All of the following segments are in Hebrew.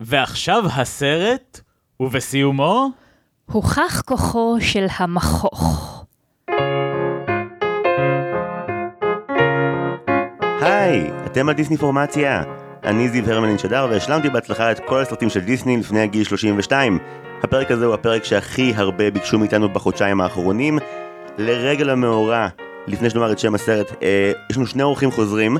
ועכשיו הסרט, ובסיומו... הוכח כוחו של המכוך. היי, אתם על דיסני פורמציה. אני זיו הרמלין שדר והשלמתי בהצלחה את כל הסרטים של דיסני לפני הגיל 32. הפרק הזה הוא הפרק שהכי הרבה ביקשו מאיתנו בחודשיים האחרונים. לרגל המאורע, לפני שנאמר את שם הסרט, אה, יש לנו שני אורחים חוזרים.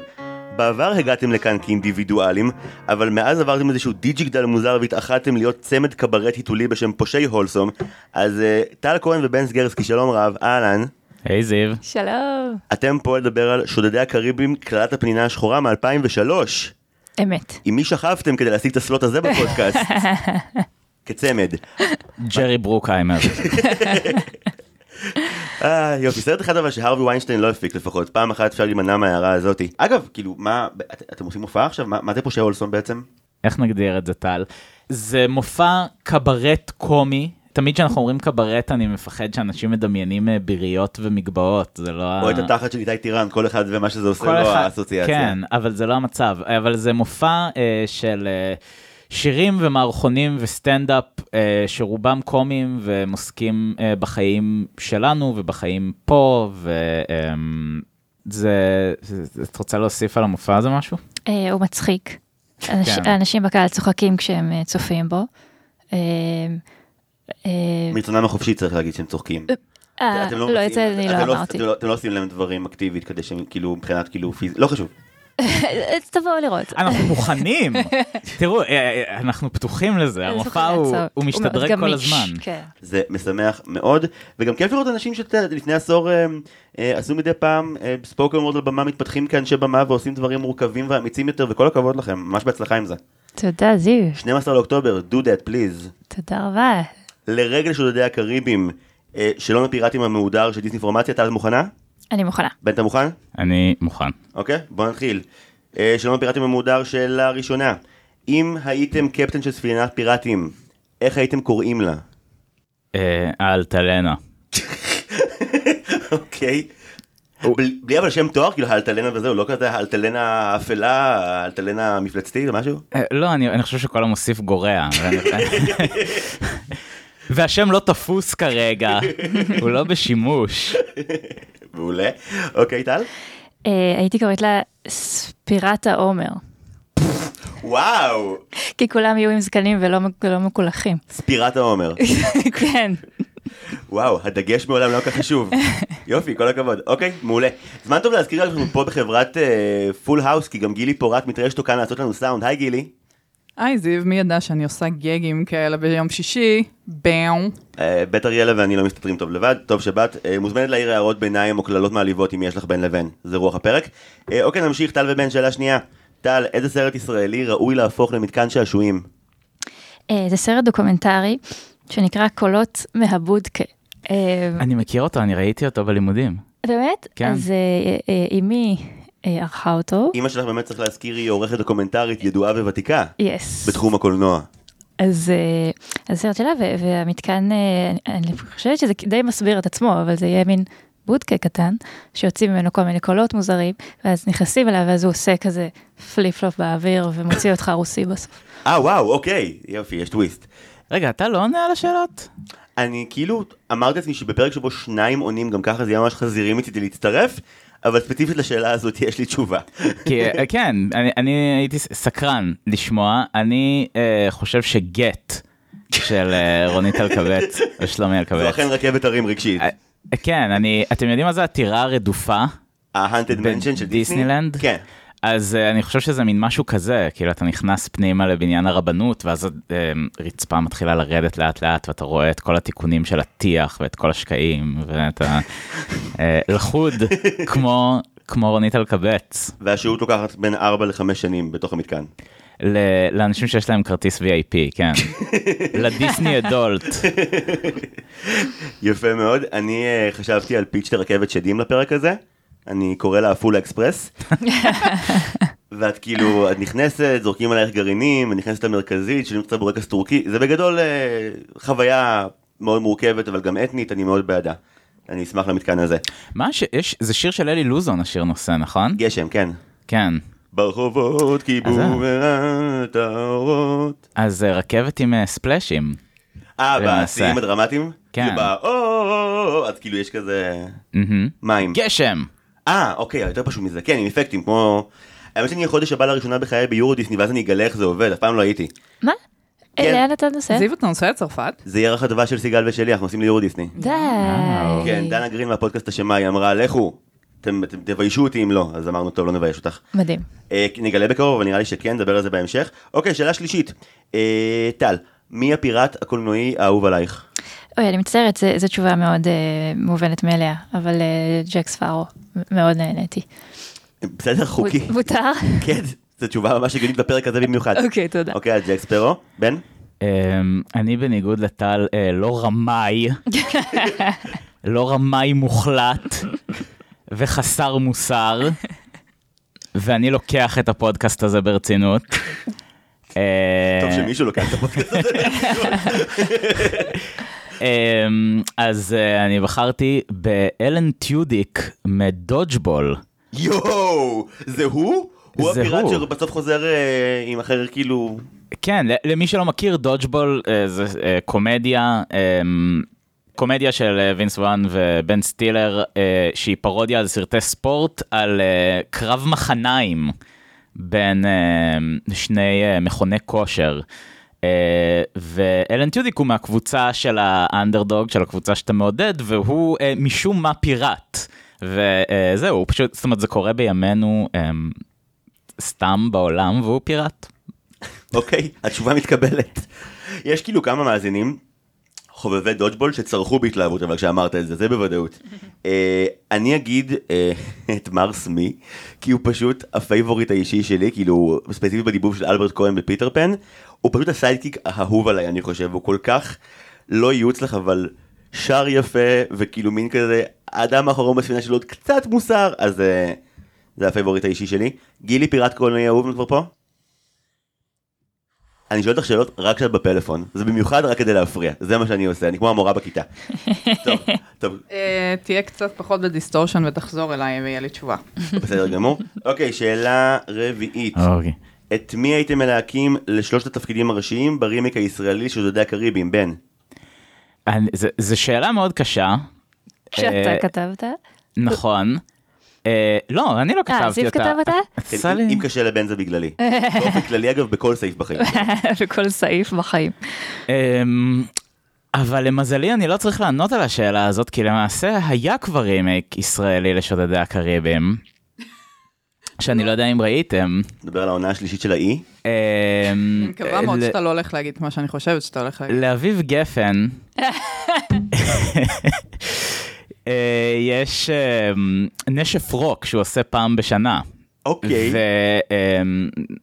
בעבר הגעתם לכאן כאינדיבידואלים, אבל מאז עברתם איזשהו דיג'יגדל מוזר והתאחדתם להיות צמד קברט היתולי בשם פושעי הולסום. אז אה, טל כהן ובן סגרסקי, שלום רב, אהלן. היי זיו. שלום. אתם פה לדבר על שודדי הקריבים, קללת הפנינה השחורה מ-2003. אמת. עם מי שכבתם כדי להשיג את הסלוט הזה בפודקאסט? כצמד. ג'רי ברוקהיימר. אה, יופי, סרט אחד אבל שהרווי ויינשטיין לא הפיק לפחות, פעם אחת אפשר להימנע מההערה הזאתי. אגב, כאילו, מה, את- אתם עושים הופעה עכשיו? מה זה פושע אולסון בעצם? איך נגדיר את זה טל? זה מופע קברט קומי. תמיד כשאנחנו אומרים קברט אני מפחד שאנשים מדמיינים אה, ביריות ומגבעות, זה לא... ה- או את התחת של איתי טירן, כל אחד ומה שזה עושה לו אחד- האסוציאציה. כן, אבל זה לא המצב. אבל זה מופע אה, של אה, שירים ומערכונים וסטנדאפ אה, שרובם קומיים והם עוסקים אה, בחיים שלנו ובחיים פה, וזה... את רוצה להוסיף על המופע הזה משהו? אה, הוא מצחיק. אנש, כן. האנשים בקהל צוחקים כשהם אה, צופים בו. אה, אה, מרצונם החופשי צריך להגיד שהם צוחקים. אה, אתם לא, אתם עושים להם דברים אקטיבית כדי שהם כאילו מבחינת כאילו פיזי, לא חשוב. תבואו לראות. אנחנו מוכנים. תראו, אה, אה, אנחנו פתוחים לזה, המופע הוא משתדרג מאוד כל הזמן. כן. זה משמח מאוד, וגם כיף לראות אנשים שלפני עשור אה, עשו מדי פעם ספוקר וורד על במה, מתפתחים כאנשי במה ועושים דברים מורכבים ואמיצים יותר, וכל הכבוד לכם, ממש בהצלחה עם זה. תודה זיו. 12 לאוקטובר, do that please. תודה רבה. לרגל שודדי הקריבים, שלום הפיראטים המהודר של דיסני פורמציה, טל מוכנה? אני מוכנה. בן אתה מוכן? אני מוכן. אוקיי, בוא נתחיל. אה, שלום הפיראטים המהודר, שאלה ראשונה. אם הייתם קפטן של ספינת פיראטים, איך הייתם קוראים לה? אה, האלטלנה. אוקיי. בלי בלי אבל שם תואר, כאילו האלטלנה וזהו, לא כזה האלטלנה האפלה, האלטלנה המפלצתית או משהו? אה, לא, אני, אני חושב שכל המוסיף גורע. והשם לא תפוס כרגע, הוא לא בשימוש. מעולה. אוקיי, טל? אה, הייתי קוראת לה ספירת העומר. וואו! כי כולם יהיו עם זקנים ולא מקולחים. ספירת העומר. כן. וואו, הדגש מעולם לא כל כך חשוב. יופי, כל הכבוד. אוקיי, מעולה. זמן טוב להזכיר שאנחנו פה בחברת full house, כי גם גילי פורט מתארחת כאן לעשות לנו סאונד. היי גילי. היי זיו, מי ידע שאני עושה גגים כאלה ביום שישי? בום. אה, בית אריאלה ואני לא מסתדרים טוב לבד, טוב שבאת. אה, מוזמנת להעיר הערות ביניים או קללות מעליבות אם יש לך בין לבין, זה רוח הפרק. אה, אוקיי, נמשיך, טל ובן, שאלה שנייה. טל, איזה סרט ישראלי ראוי להפוך למתקן שעשועים? זה סרט דוקומנטרי שנקרא קולות מהבודקה. אני מכיר אותו, אני ראיתי אותו בלימודים. באמת? כן. אז אה, ערכה אותו. אימא שלך באמת צריך להזכיר, היא עורכת דוקומנטרית ידועה וותיקה yes. בתחום הקולנוע. אז אה, אז הסרט שלה והמתקן, אה, אני אני חושבת שזה די מסביר את עצמו, אבל זה יהיה מין בודקה קטן, שיוצאים ממנו כל מיני קולות מוזרים, ואז נכנסים אליו ואז הוא עושה כזה flip flop באוויר ומוציא אותך רוסי בסוף. אה, וואו, אוקיי, יופי, יש טוויסט. רגע, אתה לא עונה על השאלות? אני כאילו אמרתי לעצמי שבפרק שבו שניים עונים גם ככה זה יהיה ממש חזירי מצידי להצטרף, אבל ספציפית לשאלה הזאת יש לי תשובה. כי אה, כן, אני, אני הייתי סקרן לשמוע, אני אה, חושב שגט של אה, רונית אלקבץ ושלומי זו אלקבץ. אכן רכבת הרים רגשית. כן, אני, אתם יודעים מה זה הטירה הרדופה? ה-Hunted Mansion של דיסני? דיסנילנד? כן. אז uh, אני חושב שזה מין משהו כזה, כאילו אתה נכנס פנימה לבניין הרבנות, ואז הרצפה מתחילה לרדת לאט לאט, ואתה רואה את כל התיקונים של הטיח ואת כל השקעים, ואתה uh, לחוד כמו, כמו רונית אלקבץ, והשהות לוקחת בין 4 ל-5 שנים בתוך המתקן. לאנשים שיש להם כרטיס VIP, כן. לדיסני adult. יפה מאוד. אני אה, חשבתי על פיץ' לרכבת שדים לפרק הזה. אני קורא לה פול אקספרס. ואת כאילו, את נכנסת, זורקים עלייך גרעינים, ונכנסת למרכזית, שנים קצת בורקס טורקי. זה בגדול אה, חוויה מאוד מורכבת, אבל גם אתנית, אני מאוד בעדה. אני אשמח למתקן הזה. מה שיש, זה שיר של אלי לוזון השיר נושא, נכון? גשם, כן. כן. ברחובות כיבו אז זהו. מעט האורות. אז אה, רכבת עם אה, ספלאשים. אה. בשיאים הדרמטיים? כן. אז כאילו יש כזה. מים. גשם. אה, אוקיי, יותר פשוט מזה. כן, עם אפקטים, כמו... האמת שאני החודש הבא לראשונה בחיי ביורו דיסני, ואז אני אגלה איך זה עובד, אף פעם לא הייתי. מה? כן. אה, לאן אתה נוסע? זיו, אתה נוסע לצרפת? זה ירח הדבש של סיגל ושלי, אנחנו נוסעים ליורו דיסני. די. כן, דנה גרין מהפודקאסט אשמה, היא אמרה, לכו, אתם תביישו אותי אם לא, אז אמרנו, טוב, לא נבייש אותך. מדהים. אה, נגלה בקרוב, אבל נראה לי שכן, נדבר על זה בהמשך. אוקיי, שאלה שלישית. אה, טל, מי הפיראט הקולנועי האהוב עלייך? אוי, אני מצטערת, זו- תשובה מאוד מובנת מאליה, אבל ג'ק ספארו, מאוד נהניתי. בסדר, חוקי. מותר? כן, זו תשובה ממש הגיונית בפרק הזה במיוחד. אוקיי, תודה. אוקיי, אז ג'ק ספרו, בן? אמ, אני בניגוד לטל אה, לא רמאי, לא רמאי מוחלט וחסר מוסר, ואני לוקח את הפודקאסט הזה ברצינות. טוב שמישהו לוקח את הפודקאסט הזה. אמ, אז אה, אני בחרתי באלן טיודיק מדודג'בול. יואו, זה הוא? הוא הפיראט. שבסוף חוזר אה, עם אחר כאילו... כן, למי שלא מכיר, דודג'בול אה, זה קומדיה, אה, קומדיה של וינס ווהן ובן סטילר, שהיא פרודיה על סרטי ספורט, על קרב מחניים בין שני מכוני כושר. אה, ואלן טיודיק הוא מהקבוצה של האנדרדוג, של הקבוצה שאתה מעודד, והוא אה, משום מה פיראט. וזהו, הוא פשוט, זאת אומרת, זה קורה בימינו אה, סתם בעולם, והוא פיראט. אוקיי, התשובה מתקבלת. יש כאילו כמה מאזינים, חובבי דודג'בול, שצרחו בהתלהבות, אבל כשאמרת את זה, זה בוודאות. אה, אני אגיד אה, את מר סמי, כי הוא פשוט ה favorite האישי שלי, כאילו, ספציפית בדיבוב של אלברט כהן בפיטר פן, הוא פשוט ה sidekick האהוב עליי, אני חושב, הוא כל כך לא יוצלח, אבל שר יפה, וכאילו מין כזה, האדם האחרון בספינה שלו עוד קצת מוסר, אז אה, זה ה favorite האישי שלי. גילי פיראט קולנועי אהוב כבר פה? אני שואל אותך שאלות רק כשאת בפלאפון, זה במיוחד רק כדי להפריע, זה מה שאני עושה, אני כמו המורה בכיתה. טוב, טוב, אה, תהיה קצת פחות ב distortion ותחזור אליי ויהיה לי תשובה. בסדר גמור. אוקיי, שאלה רביעית. אוקיי. את מי הייתם מלהקים לשלושת התפקידים הראשיים ברימיק הישראלי של שודדי הקאריביים, בן? זו שאלה מאוד קשה. שאתה אה, כתבת? נכון. אה, לא, אני לא כתבתי אותה. אה, זיו כתב אותה? כן, אם קשה לבן זה בגללי. באופן כללי אגב, בכל סעיף בחיים. בכל סעיף בחיים. אמ, אבל למזלי אני לא צריך לענות על השאלה הזאת, כי למעשה היה כבר רימייק ישראלי לשודדי הקריבים, שאני לא יודע אם ראיתם. נדבר על העונה השלישית של האי. אמ, אני מקווה מאוד ל- שאתה לא הולך להגיד מה שאני חושבת שאתה הולך להגיד. לאביב גפן אה, יש אמ, נשף רוק שהוא עושה פעם בשנה. אוקיי.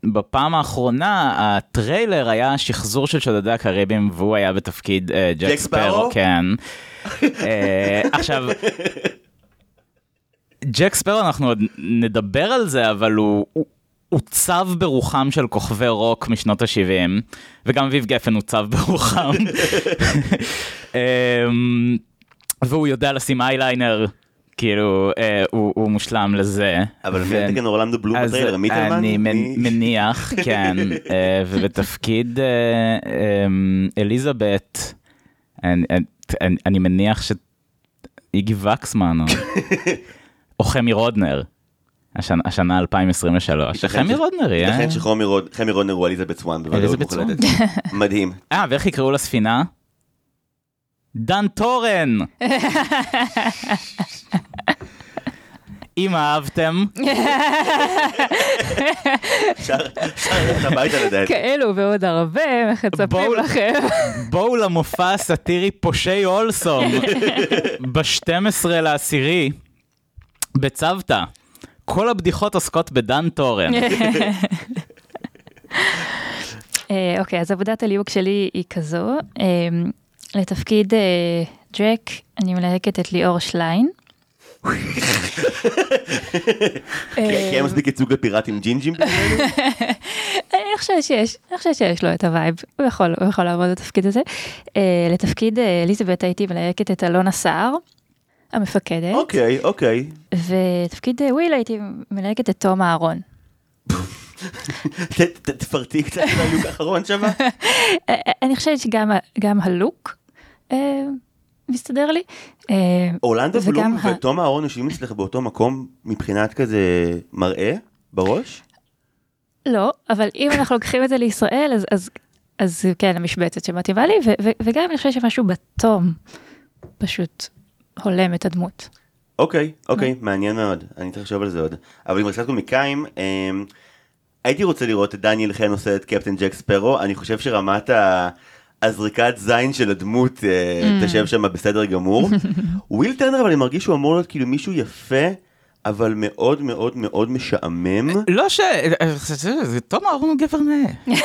ובפעם האחרונה הטריילר היה שחזור של שודדי הקריבים והוא היה בתפקיד אה, ג'ק ספארו? כן. אה, עכשיו, ג'ק ספארו אנחנו עוד נדבר על זה אבל הוא. הוא עוצב ברוחם של כוכבי רוק משנות ה-70 וגם אביב גפן עוצב ברוחם אמ, והוא יודע לשים אייליינר כאילו אה, הוא, הוא מושלם לזה אבל ו- מי תקן אורלנדו בלום בטריילר? מיטלמן? אני מניח, כן, אה, ובתפקיד אה, אמ, אליזבת, אני- אני- אני מניח שאיגי וקסמן, או- חמי רודנר, השנה- השנה 2023, שחמי רודנר יהיה, ייתכן שחמי רוד- חמי רודנר הוא אליזבת סוואן בוודאות. מוחלטת. מדהים. אה, ואיך יקראו לספינה? דן טורן! אם אהבתם, אפשר אפשר ללכת הביתה לדעתי. כאלו ועוד הרבה, איך מצפים לכם. בואו למופע הסאטירי פושעי אולסום ב-12 לעשירי בצוותא. כל הבדיחות עוסקות בדן טורן. אה, אוקיי, אז עבודת הליהוק שלי היא כזו. אה, לתפקיד אה, ג'ק, אני מלהקת את ליאור שליין. כי אין מספיק ייצוג לפיראטים ג'ינג'ים? אני חושבת שיש, אני חושבת שיש לו את ה vibe, הוא יכול, הוא יכול לעבוד בתפקיד הזה. אה, לתפקיד אליזבת הייתי מלהקת את אלונה סער, המפקדת, אוקיי, אוקיי. ותפקיד אה, וויל הייתי מלהקת את תום אהרון. תפרטי קצת על הלוק האחרון שווה. אה, אה, אני חושבת שגם הלוק מסתדר לי. אורלנדו בלום ותום אהרון יושבים אצלך באותו מקום מבחינת כזה מראה בראש? לא, אבל אם אנחנו לוקחים את זה לישראל, אז, אז, אז כן, המשבצת שמתאימה לי, ו, ו, וגם אני חושבת שמשהו בתום פשוט הולם את הדמות. אוקיי, אוקיי, מעניין מאוד, אני צריך לחשוב על זה עוד. אבל עם קצת קומיקאים, אמ, הייתי רוצה לראות את דניאל חן עושה את קפטן ג'ק ספרו, אני חושב שרמת ה- הזריקת זין של הדמות אה, תשב שם בסדר גמור. וויל טרנר, אבל אני מרגיש שהוא אמור להיות כאילו מישהו יפה, אבל מאוד מאוד מאוד משעמם. לא ש... זה תום אהרון הוא גבר נאה.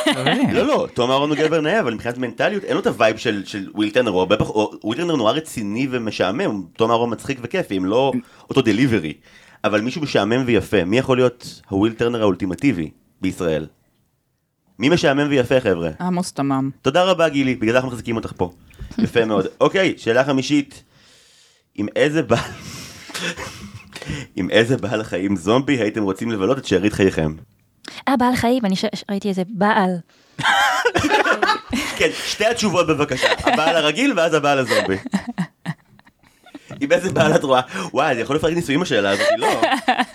לא, לא, תום אהרון הוא גבר נאה, אבל מבחינת מנטליות אין לו את ה vibe של, של וויל טרנר, הוא הרבה פחות, הוא- וויל טרנר נורא רציני ומשעמם, תום אהרון מצחיק וכיפי, אם לא אותו delivery. אבל מישהו משעמם ויפה, מי יכול להיות הוויל טרנר האולטימטיבי בישראל? מי משעמם ויפה חבר'ה? עמוס תמם. תודה רבה גילי, בגלל זה אנחנו מחזיקים אותך פה. יפה מאוד. אוקיי, שאלה חמישית. עם איזה בעל... עם איזה בעל חיים זומבי הייתם רוצים לבלות את שארית חייכם? אה, בעל חיים, אני. ראיתי איזה בעל. כן, שתי התשובות בבקשה, הבעל הרגיל ואז הבעל הזומבי. עם איזה בעל את רואה? וואי, אני יכול לפרק ניסויים בשאלה הזאת, לא.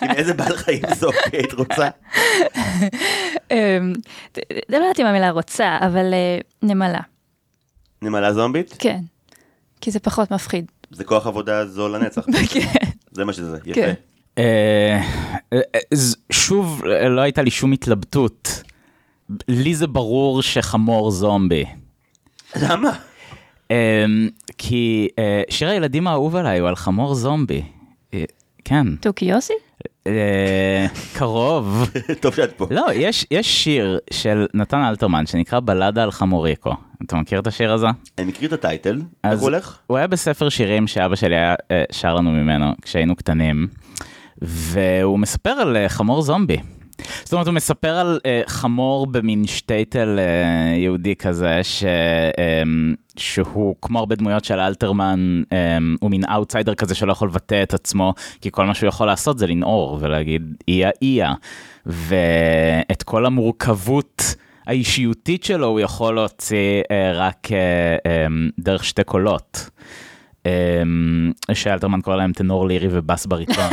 עם איזה בעל חיים זומבי היית רוצה? אמ, לא יודעת אם המילה רוצה, אבל אה, נמלה. נמלה זומבית? כן. כי זה פחות מפחיד. זה כוח עבודה זול לנצח. כן. זה מה שזה, יפה. כן. אה, אה, ז- שוב, אה, לא הייתה לי שום התלבטות. לי זה ברור שחמור זומבי. למה? אה, כי אה, שיר הילדים האהוב עליי הוא על חמור זומבי. אה, כן. תוכי יוסי? אה, קרוב. טוב שאת פה. לא, יש, יש שיר של נתן אלתרמן שנקרא בלדה על חמוריקו. אתה מכיר את השיר הזה? אני מכיר את ה title, איך הוא הולך? הוא היה בספר שירים שאבא שלי היה אה, שר לנו ממנו כשהיינו קטנים, והוא מספר על אה, חמור זומבי. זאת אומרת, הוא מספר על אה, חמור במין שטייטל אה, יהודי כזה, ש, אה, שהוא כמו הרבה דמויות של אלתרמן, אה, הוא מין אאוטסיידר כזה שלא יכול לבטא את עצמו, כי כל מה שהוא יכול לעשות זה לנעור ולהגיד איה איה. ואת כל המורכבות האישיותית שלו הוא יכול להוציא אה, רק אה, אה, דרך שתי קולות. אה, שאלתרמן קורא להם טנור לירי ובס בריטון.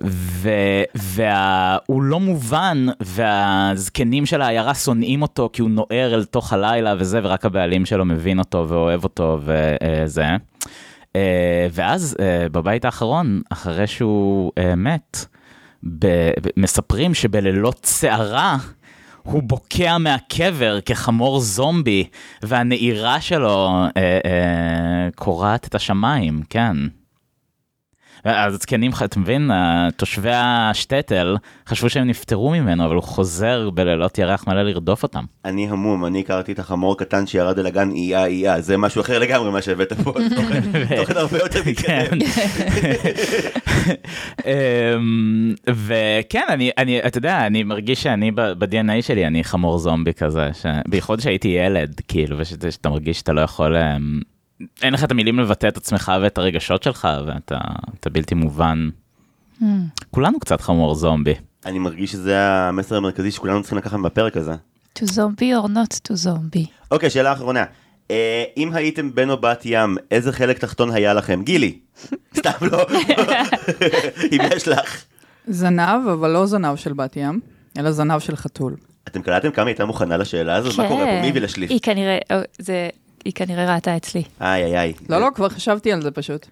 והוא לא מובן והזקנים של העיירה שונאים אותו כי הוא נוער אל תוך הלילה וזה ורק הבעלים שלו מבין אותו ואוהב אותו וזה. אה, ואז אה, בבית האחרון אחרי שהוא אה, מת מספרים שבלילות סערה הוא בוקע מהקבר כחמור זומבי והנעירה שלו אה, אה, קורעת את השמיים, כן. אז הזקנים, אתה מבין, אה, תושבי השטטל חשבו שהם נפטרו ממנו, אבל הוא חוזר בלילות ירח מלא לרדוף אותם. אני המום, אני הכרתי את החמור הקטן שירד אל הגן איה איה, זה משהו אחר לגמרי מה שהבאת פה, תוכן- הרבה יותר מתקדם. אמ, וכן, אני, אתה יודע, אני מרגיש שאני ב-DNA שלי, אני חמור זומבי כזה, בייחוד שהייתי ילד, כאילו, ושאתה שאתה מרגיש שאתה לא יכול, אמ, אין לך את המילים לבטא את עצמך ואת הרגשות שלך, ואתה אתה בלתי מובן. כולנו קצת חמור זומבי. אני מרגיש שזה המסר המרכזי שכולנו צריכים לקחת בפרק הזה. To zombie or not to zombie. אוקיי, שאלה אחרונה. אה, אם הייתם בן או בת ים, איזה חלק תחתון היה לכם? גילי. סתם לא. אם יש לך. זנב, אבל לא זנב של בת ים, אלא זנב של חתול. אתם קלטתם כמה היא הייתה מוכנה לשאלה הזאת? מה קורה פה? מי הביא לשליף? היא כנראה, או, זה, היא כנראה ראתה אצלי. איי איי איי. לא, לא, כבר חשבתי על זה פשוט.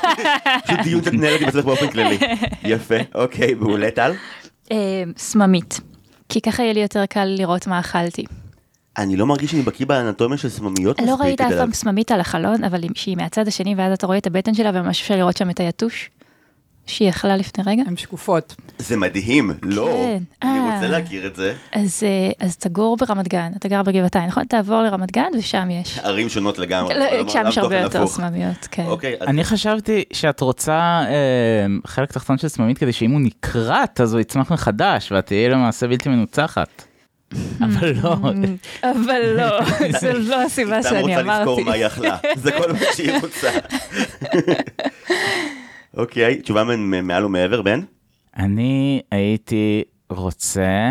פשוט דיון שאת מנהלת עם עצמך באופן כללי. יפה, אוקיי, מעולה טל. אה, סממית. כי ככה יהיה לי יותר קל לראות מה אכלתי. אני לא מרגיש שאני בקיא באנטומיה של סממיות לא מספיק ראית אף פעם. סממית על החלון, אבל שהיא מהצד השני ואז אתה רואה את הבטן שלה וממש אפשר לראות שם את היתוש? שהיא אכלה לפני רגע? הן שקופות. זה מדהים, לא. כן, אני אה. רוצה להכיר את זה. אז, אה, אז תגור ברמת גן, אתה גר בגבעתיים, נכון? תעבור לרמת גן ושם יש. ערים שונות לגמרי. לא, שם יש הרבה יותר? סממיות, כן. אוקיי, אז אני חשבתי שאת רוצה אה, חלק תחתון של סממית כדי שאם הוא נקרט אז הוא יצמח מחדש ואת תהיי למעשה בלתי מנוצחת. אבל לא, אבל לא, זו לא הסיבה היא סתם שאני רוצה לזכור אמרתי. מה היא אכלה. זה כל מה שהיא רוצה. אוקיי, תשובה מ- מעל ומעבר, בן? אני הייתי רוצה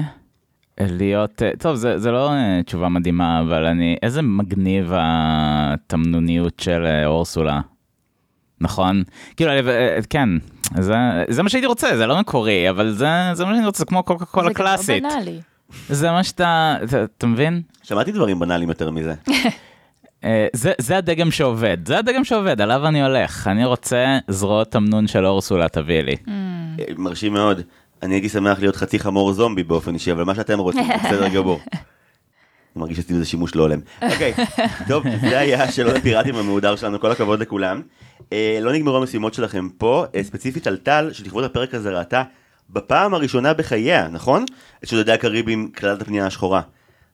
להיות, אה, טוב, זה, זה לא אה, תשובה מדהימה, אבל אני, איזה מגניב התמנוניות של אה, אורסולה. נכון? כאילו, אני- כן, זה, זה מה שהייתי רוצה, זה לא מקורי, אבל זה, זה מה שאני רוצה, זה כמו קוקה קולה קלאסית. זה גם לא בנאלי. זה מה שאתה, אתה, אתה מבין? שמעתי דברים בנאליים יותר מזה. אה, זה, זה הדגם שעובד, זה הדגם שעובד, עליו אני הולך. אני רוצה זרועות תמנון של אורסולה, תביא לי. Mm. אה, מרשים מאוד. אני הייתי שמח להיות חצי חמור זומבי באופן אישי, אבל מה שאתם רוצים, בסדר גמור. אני מרגיש שעשיתי בזה שימוש לא הולם. אוקיי, טוב, זה היה השאלון הפיראטים המהודר שלנו, כל הכבוד לכולם. אה, לא נגמרו המשימות שלכם פה, אה, ספציפית על טל, שלכבוד הפרק הזה ראתה בפעם הראשונה בחייה, נכון? את שודדי הקריבים, כללת הפנייה השחורה.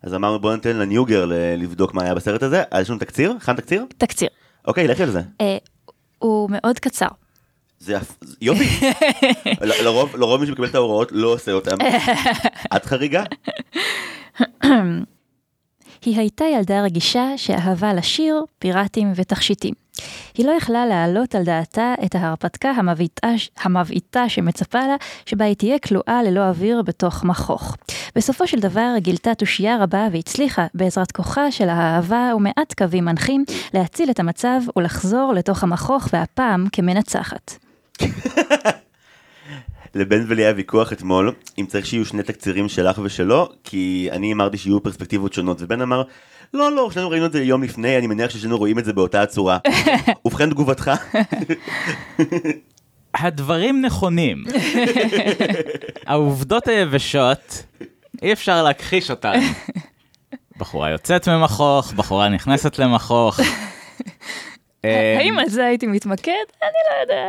אז אמרנו בוא ניתן לניוגר לבדוק מה היה בסרט הזה, אז יש לנו תקציר? הכנת תקציר? תקציר. אוקיי, לכי על זה. אה, הוא מאוד קצר. זה יופי. לרוב מי שמקבל את ההוראות לא עושה אותם. את חריגה? היא הייתה ילדה רגישה שאהבה לשיר, פיראטים ותכשיטים. היא לא יכלה להעלות על דעתה את ההרפתקה המבעיטה, המבעיטה שמצפה לה, שבה היא תהיה כלואה ללא אוויר בתוך מכוך. בסופו של דבר גילתה תושייה רבה והצליחה, בעזרת כוחה של האהבה ומעט קווים מנחים, להציל את המצב ולחזור לתוך המכוך, והפעם כמנצחת. לבן ולי היה ויכוח אתמול, אם צריך שיהיו שני תקצירים שלך ושלו, כי אני אמרתי שיהיו פרספקטיבות שונות, ובן אמר, לא, לא, שנינו ראינו את זה יום לפני, אני מניח ששנינו רואים את זה באותה הצורה. ובכן תגובתך? הדברים נכונים. העובדות היבשות, אי אפשר להכחיש אותן. בחורה יוצאת ממכוך, בחורה נכנסת למכוך. אה, האם על זה הייתי מתמקד? אני לא יודע.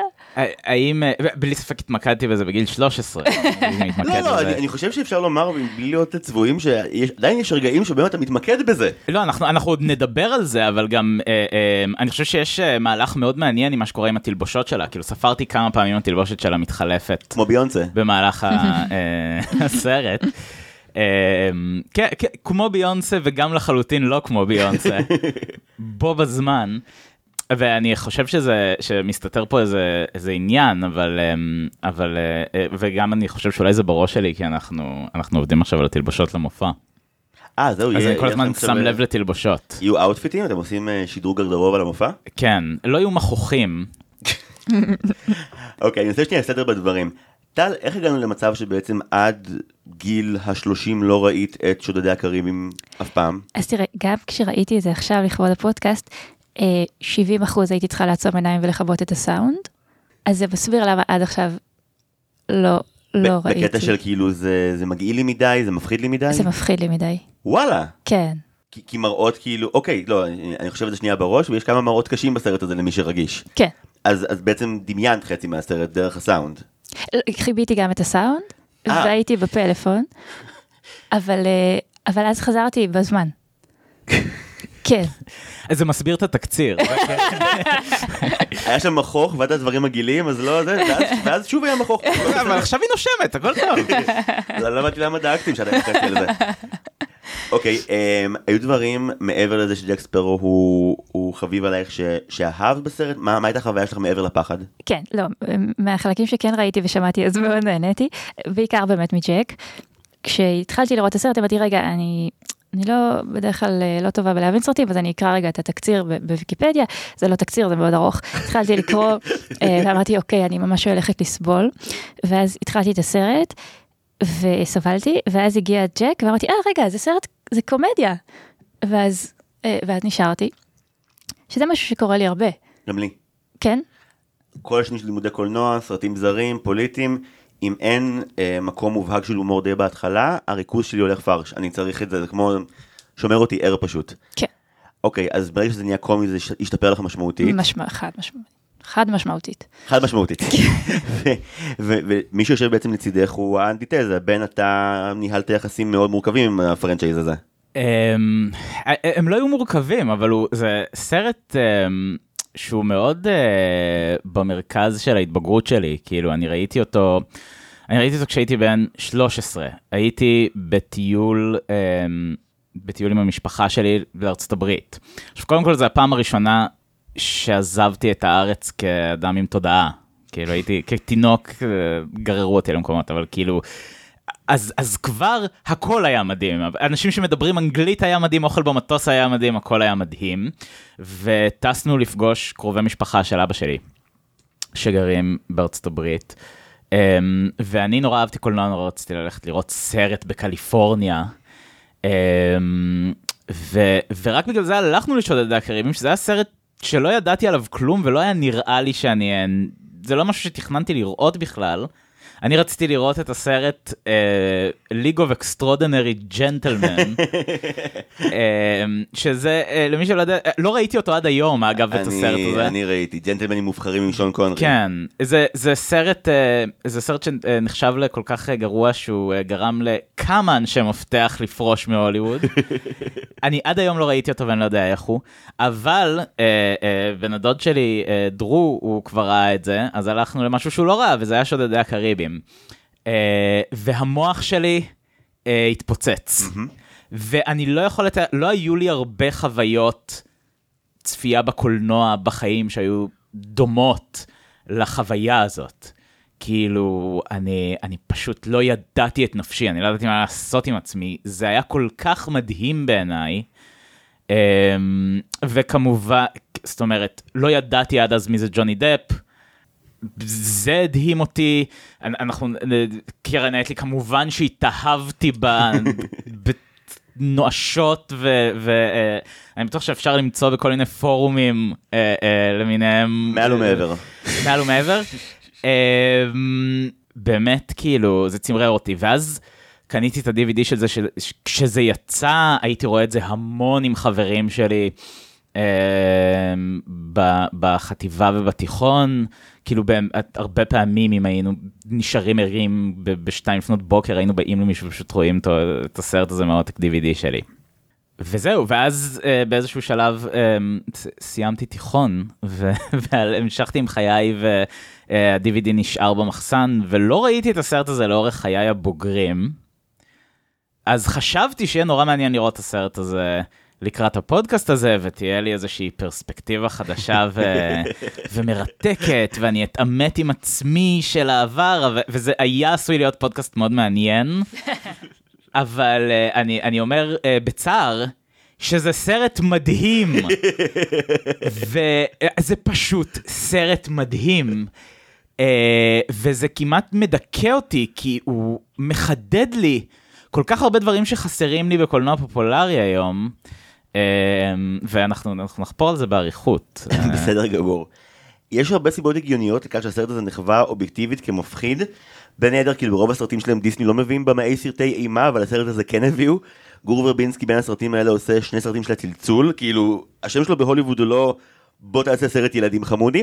האם, אה, בלי ספק התמקדתי בזה בגיל 13. אני מתמקד לא, לא. אני, חושב שאפשר לומר, בלי להיות צבועים, שעדיין יש רגעים שבהם אתה מתמקד בזה. לא, אנחנו, עוד נדבר על זה, אבל גם אה, אה, אני חושב שיש אה, מהלך מאוד מעניין עם מה שקורה עם התלבושות שלה. כאילו, ספרתי כמה פעמים התלבושת שלה מתחלפת כמו ביונסה. במהלך אה, הסרט. אה, כן, כן, כמו ביונסה וגם לחלוטין לא כמו ביונסה, בו בזמן. ואני חושב שזה, שמסתתר פה איזה, איזה עניין, אבל, אמ, אבל, אה, אה, וגם אני חושב שאולי זה בראש שלי, כי אנחנו, אנחנו עובדים עכשיו על התלבושות למופע. אה, זהו, אז יהיה- אני כל הזמן שם לב לתלבושות. יהיו אאוטפיטים? אתם עושים אה, שדרוג גרדרוב על המופע? כן, לא יהיו מכוחים. אוקיי, אני רוצה שנייה סדר בדברים. טל, איך הגענו למצב שבעצם עד גיל השלושים לא ראית את שודדי הקריבים אף פעם? אז תראה, גם כשראיתי את זה עכשיו לכבוד הפודקאסט, אה, 70 אחוז הייתי צריכה לעצום עיניים ולכבות את הסאונד, אז זה מסביר למה עד עכשיו לא, לא ב- ראיתי. בקטע של כאילו זה, זה מגעיל לי מדי, זה מפחיד לי מדי? זה מפחיד לי מדי. וואלה. כן. כי, כי מראות כאילו, אוקיי, לא, אני, אני חושב את זה שנייה בראש, ויש כמה מראות קשים בסרט הזה למי שרגיש. כן. אז, אז בעצם דמיינת חצי מהסרט דרך הסאונד. חיביתי גם את הסאונד, אה. והייתי בפלאפון, אבל, אה, אבל אז חזרתי בזמן. כן, אז זה מסביר את התקציר. היה שם מכוך, ואת הדברים מגעילים, אז לא זה, ואז, שוב היה מכוך. אבל עכשיו היא נושמת, הכל טוב. לא לא הבנתי למה דאגתם שעדיין חצי על זה. אוקיי, אמ, היו דברים מעבר לזה שג'ק ספרו הוא, חביב עלייך שאהב בסרט? מה, מה הייתה החוויה שלך מעבר לפחד? כן, לא, מהחלקים שכן ראיתי ושמעתי אז מאוד נהניתי, בעיקר באמת מג'ק. כשהתחלתי לראות את הסרט אמרתי רגע אני. אני לא בדרך כלל אה, לא טובה בלהבין סרטים אז אני אקרא רגע את התקציר בוויקיפדיה. זה לא תקציר זה מאוד ארוך. התחלתי לקרוא אה, ואמרתי אוקיי אני ממש הולכת לסבול. ואז התחלתי את הסרט וסבלתי ואז הגיע ג'ק ואמרתי אה רגע זה סרט זה קומדיה. ואז אה, ואז נשארתי. שזה משהו שקורה לי הרבה. גם לי. כן? כל השנים של לימודי קולנוע, סרטים זרים, פוליטיים, אם אין אה, מקום מובהק של הומור די בהתחלה, הריכוז שלי הולך פרש. אני צריך את זה, זה כמו שומר אותי ער פשוט. כן. אוקיי, אז ברגע שזה נהיה קומי זה ישתפר לך משמעותית. משמע, חד משמעותית. חד משמעותית. חד משמעותית. ו- ומי שיושב בעצם לצידך הוא האנטיתזה, בן אתה ניהלת יחסים מאוד מורכבים עם הפרנצ'ייז הזה. אמ, הם לא היו מורכבים, אבל הוא, זה סרט אמ, שהוא מאוד אה, במרכז של ההתבגרות שלי, כאילו אני ראיתי אותו, אני ראיתי אותו כשהייתי בן 13, הייתי בטיול, אמ, בטיול עם המשפחה שלי בארצות הברית. עכשיו קודם כל זו הפעם הראשונה שעזבתי את הארץ כאדם עם תודעה, כאילו הייתי, כתינוק אה, גררו אותי למקומות, אבל כאילו אז, אז כבר הכל היה מדהים. אנשים שמדברים אנגלית היה מדהים, אוכל במטוס היה מדהים, הכל היה מדהים. וטסנו לפגוש קרובי משפחה של אבא שלי, שגרים בארצות הברית. Um, ואני נורא אהבתי קולנוע, נורא רציתי ללכת לראות סרט בקליפורניה. Um, ו, ורק בגלל זה הלכנו לשודדי הקריבים, שזה היה סרט שלא ידעתי עליו כלום ולא היה נראה לי שאני... זה לא משהו שתכננתי לראות בכלל. אני רציתי לראות את הסרט uh, League of Extraordinary Gentlemen, uh, שזה, uh, למי שלא יודע, לא ראיתי אותו עד היום, אגב, את הסרט הזה. אני ראיתי, ג'נטלמנים מובחרים עם שון קונרי. כן, זה, זה סרט, זה סרט שנחשב לכל כך גרוע שהוא גרם לכמה אנשי מפתח לפרוש מהוליווד. אני עד היום לא ראיתי אותו ואני לא יודע איך הוא, אבל בן הדוד שלי, דרו, הוא כבר ראה את זה, אז הלכנו למשהו שהוא לא ראה, וזה היה שודדי הקריבים. Uh, והמוח שלי uh, התפוצץ. ואני לא יכול לתאר, לא היו לי הרבה חוויות צפייה בקולנוע בחיים שהיו דומות לחוויה הזאת. כאילו, אני, אני פשוט לא ידעתי את נפשי, אני לא ידעתי מה לעשות עם עצמי, זה היה כל כך מדהים בעיניי. Um, וכמובן, זאת אומרת, לא ידעתי עד אז מי זה ג'וני דפ, זה הדהים אותי, אנחנו, קרן אתלי כמובן שהתאהבתי בה נואשות ואני בטוח שאפשר למצוא בכל מיני פורומים אה, אה, למיניהם. מעל ומעבר. מעל ומעבר. אה, באמת כאילו זה צמרר אותי ואז קניתי את ה-DVD של זה כשזה יצא הייתי רואה את זה המון עם חברים שלי. בחטיבה ובתיכון, כאילו הרבה פעמים אם היינו נשארים ערים בשתיים לפנות בוקר היינו באים למישהו ופשוט רואים את הסרט הזה מהעותק DVD שלי. וזהו, ואז uh, באיזשהו שלב uh, סיימתי תיכון והמשכתי עם חיי וה-DVD נשאר במחסן ולא ראיתי את הסרט הזה לאורך חיי הבוגרים. אז חשבתי שיהיה נורא מעניין לראות את הסרט הזה. לקראת הפודקאסט הזה, ותהיה לי איזושהי פרספקטיבה חדשה ו... ומרתקת, ואני אתעמת עם עצמי של העבר, ו... וזה היה עשוי להיות פודקאסט מאוד מעניין, אבל uh, אני, אני אומר uh, בצער, שזה סרט מדהים, וזה פשוט סרט מדהים. Uh, וזה כמעט מדכא אותי, כי הוא מחדד לי כל כך הרבה דברים שחסרים לי בקולנוע פופולרי היום. אמ, ואנחנו נחפור על זה באריכות. בסדר גמור. יש הרבה סיבות הגיוניות לכך שהסרט הזה נחווה אובייקטיבית כמפחיד. בין היתר כאילו ברוב הסרטים שלהם דיסני לא מביאים במאי סרטי אימה אבל הסרט הזה כן הביאו. גור ורבינסקי בין הסרטים האלה עושה שני סרטים של הצלצול כאילו השם שלו בהוליווד הוא לא בוא תעשה סרט ילדים חמודי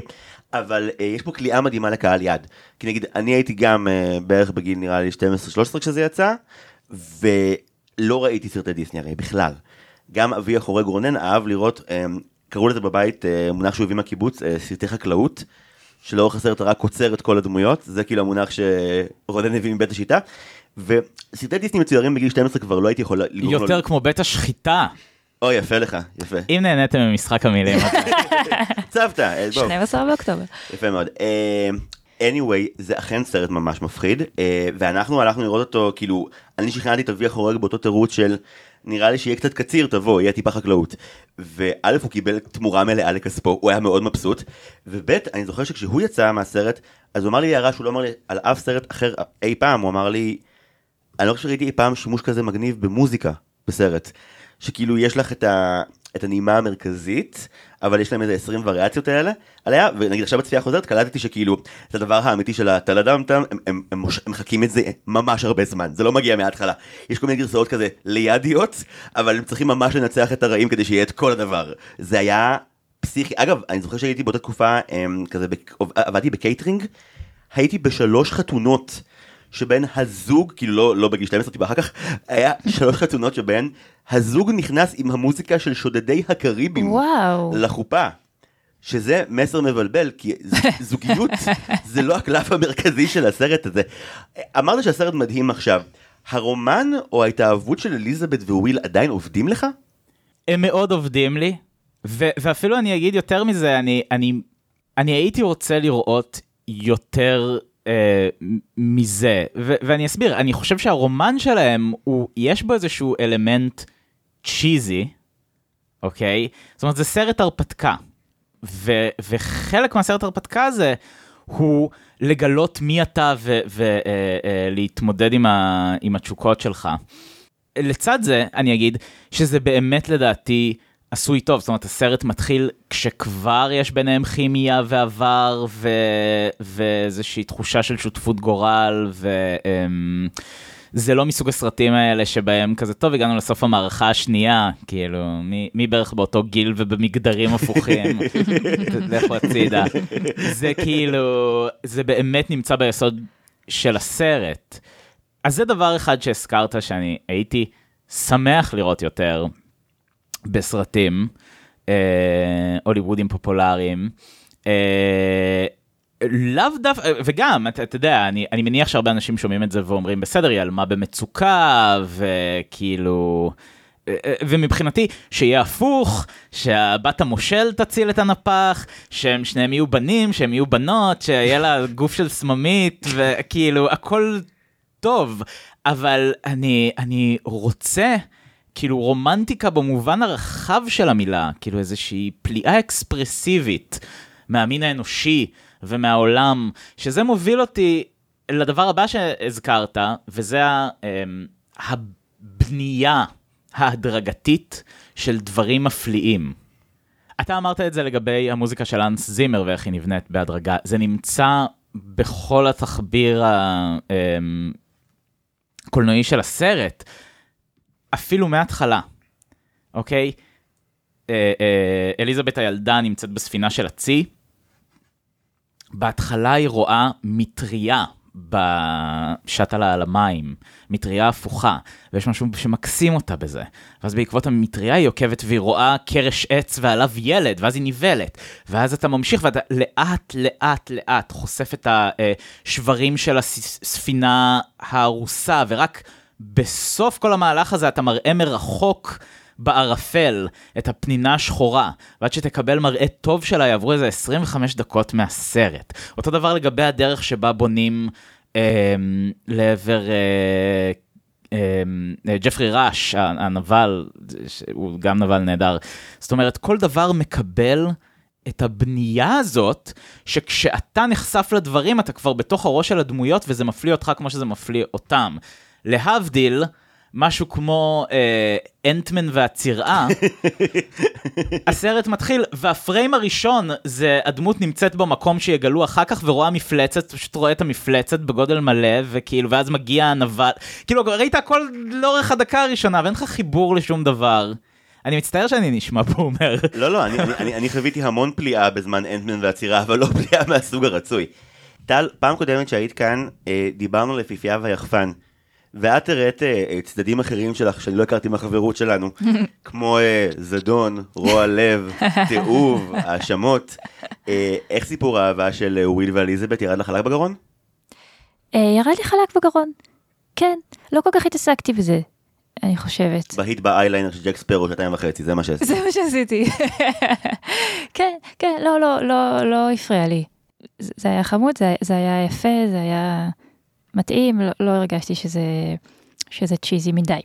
אבל uh, יש פה כליאה מדהימה לקהל יד. כי נגיד אני הייתי גם uh, בערך בגיל נראה לי 12-13 כשזה יצא ולא ראיתי סרטי דיסני הרי בכלל. גם אבי החורג רונן אהב לראות, אמ, קראו לזה בבית אה, מונח שהוא הביא מהקיבוץ, אה, סרטי חקלאות, שלאורך הסרט רק קוצר את כל הדמויות, זה כאילו המונח שרונן הביא מבית השיטה. וסרטי דיסני מצוירים בגיל 12 כבר לא הייתי יכול לגרום יותר לו... כמו בית השחיטה. אוי, יפה לך, יפה. אם נהניתם ממשחק המילים. צוותא, אה, בואו. 12 באוקטובר. יפה מאוד. Anyway, זה אכן סרט ממש מפחיד, ואנחנו הלכנו לראות אותו, כאילו, אני שכנעתי את אבי החורג באותו תירוץ של נראה לי שיהיה קצת קציר, תבוא, יהיה טיפה חקלאות. וא' הוא קיבל תמורה מלאה לכספו, הוא היה מאוד מבסוט. וב' אני זוכר שכשהוא יצא מהסרט, אז הוא אמר לי הערה שהוא לא אמר לי על אף סרט אחר אי פעם, הוא אמר לי, אני לא חושב שראיתי אי פעם שימוש כזה מגניב במוזיקה בסרט. שכאילו יש לך את, ה, את הנעימה המרכזית, אבל יש להם איזה 20 וריאציות האלה עליה, ונגיד עכשיו בצפייה חוזרת קלטתי שכאילו זה הדבר האמיתי של הטלדם טם, הם, הם, הם, מחכים את זה ממש הרבה זמן, זה לא מגיע מההתחלה. יש כל מיני גרסאות כזה לידיות, אבל הם צריכים ממש לנצח את הרעים כדי שיהיה את כל הדבר. זה היה פסיכי, אגב, אני זוכר שהייתי באותה תקופה, הם, כזה, עבדתי בקייטרינג, הייתי בשלוש חתונות. שבהן הזוג, כאילו לא, לא בגיל 12, טיפה אחר כך, היה שלוש חתונות שבהן הזוג נכנס עם המוזיקה של שודדי הקאריביים וואו. לחופה. שזה מסר מבלבל, כי זוגיות זה לא הקלף המרכזי של הסרט הזה. אמרת שהסרט מדהים עכשיו. הרומן או ההתאהבות של אליזבת וויל עדיין עובדים לך? הם מאוד עובדים לי, ו- ואפילו אני אגיד יותר מזה, אני, אני, אני הייתי רוצה לראות יותר מזה, ו- ואני אסביר, אני חושב שהרומן שלהם, הוא, יש בו איזשהו אלמנט צ'יזי, אוקיי? זאת אומרת, זה סרט הרפתקה, ו- וחלק מהסרט הרפתקה הזה הוא לגלות מי אתה ולהתמודד עם, ה- עם התשוקות שלך. לצד זה, אני אגיד שזה באמת לדעתי עשוי טוב, זאת אומרת, הסרט מתחיל כשכבר יש ביניהם כימיה ועבר ו... ואיזושהי תחושה של שותפות גורל, וזה לא מסוג הסרטים האלה שבהם כזה, טוב, הגענו לסוף המערכה השנייה, כאילו, מי, מי בערך באותו גיל ובמגדרים הפוכים, לכו הצידה. זה כאילו, זה באמת נמצא ביסוד של הסרט. אז זה דבר אחד שהזכרת שאני הייתי שמח לראות יותר בסרטים אה, הוליוודים פופולריים. אה, לאו דווקא, וגם, אתה, אתה יודע, אני, אני מניח שהרבה אנשים שומעים את זה ואומרים, בסדר, היא עלמה במצוקה, וכאילו... אה, אה, ומבחינתי, שיהיה הפוך, שהבת המושל תציל את הנפח, שהם שניהם יהיו בנים, שהם יהיו בנות, שיהיה לה גוף של סממית, וכאילו, הכל טוב, אבל אני, אני רוצה, כאילו, רומנטיקה במובן הרחב של המילה, כאילו איזושהי פליאה אקספרסיבית מהמין האנושי ומהעולם, שזה מוביל אותי לדבר הבא שהזכרת, וזה אמ, הבנייה ההדרגתית של דברים מפליאים. אתה אמרת את זה לגבי המוזיקה של אנס זימר ואיך היא נבנית בהדרגה. זה נמצא בכל התחביר הקולנועי של הסרט, אפילו מההתחלה, אוקיי? אה, אה, אליזבת הילדה נמצאת בספינה של הצי. בהתחלה היא רואה מטריה בשאטלה על המים, מטריה הפוכה, ויש משהו שמקסים אותה בזה. ואז בעקבות המטריה היא עוקבת והיא רואה קרש עץ ועליו ילד, ואז היא נבלת. ואז אתה ממשיך ואתה לאט לאט לאט חושף את השברים של הספינה ההרוסה, ורק בסוף כל המהלך הזה אתה מראה מרחוק בערפל את הפנינה השחורה, ועד שתקבל מראה טוב שלה יעברו איזה 25 דקות מהסרט. אותו דבר לגבי הדרך שבה בונים אה, לעבר... אה, אה, ג'פרי ראש, הנבל, הוא גם נבל נהדר. זאת אומרת, כל דבר מקבל את הבנייה הזאת, שכשאתה נחשף לדברים, אתה כבר בתוך הראש של הדמויות, וזה מפליא אותך כמו שזה מפליא אותם. להבדיל, משהו כמו אה, אנטמן והצירעה, הסרט מתחיל, והפריים הראשון זה הדמות נמצאת במקום שיגלו אחר כך ורואה מפלצת, פשוט רואה את המפלצת בגודל מלא, וכאילו, ואז מגיע הנבל, כאילו, ראית הכל לאורך הדקה הראשונה, ואין לך חיבור לשום דבר. אני מצטער שאני נשמע בומר. לא, לא, אני, אני, אני, אני חוויתי המון פליאה בזמן אנטמן והצירה, אבל לא פליאה מהסוג הרצוי. טל, פעם קודמת שהיית כאן, אה, דיברנו לפיפייה ויחפן. ואת הראית אה, צדדים אחרים שלך שאני לא הכרתי מהחברות שלנו, כמו אה, זדון, רוע לב, תיעוב, האשמות. אה, איך סיפור האהבה של וויל ואליזבת ירד לך חלק בגרון? ירד לי חלק בגרון, כן, לא כל כך התעסקתי בזה. אני חושבת. בהיט באייליינר של ג'ק ספרו שעתיים וחצי, זה מה שעשיתי. זה מה שעשיתי. כן, כן, לא, לא, לא, לא הפריע לי. זה היה חמוד, זה היה יפה, זה היה... מתאים, לא, לא הרגשתי שזה, שזה צ'יזי מדי.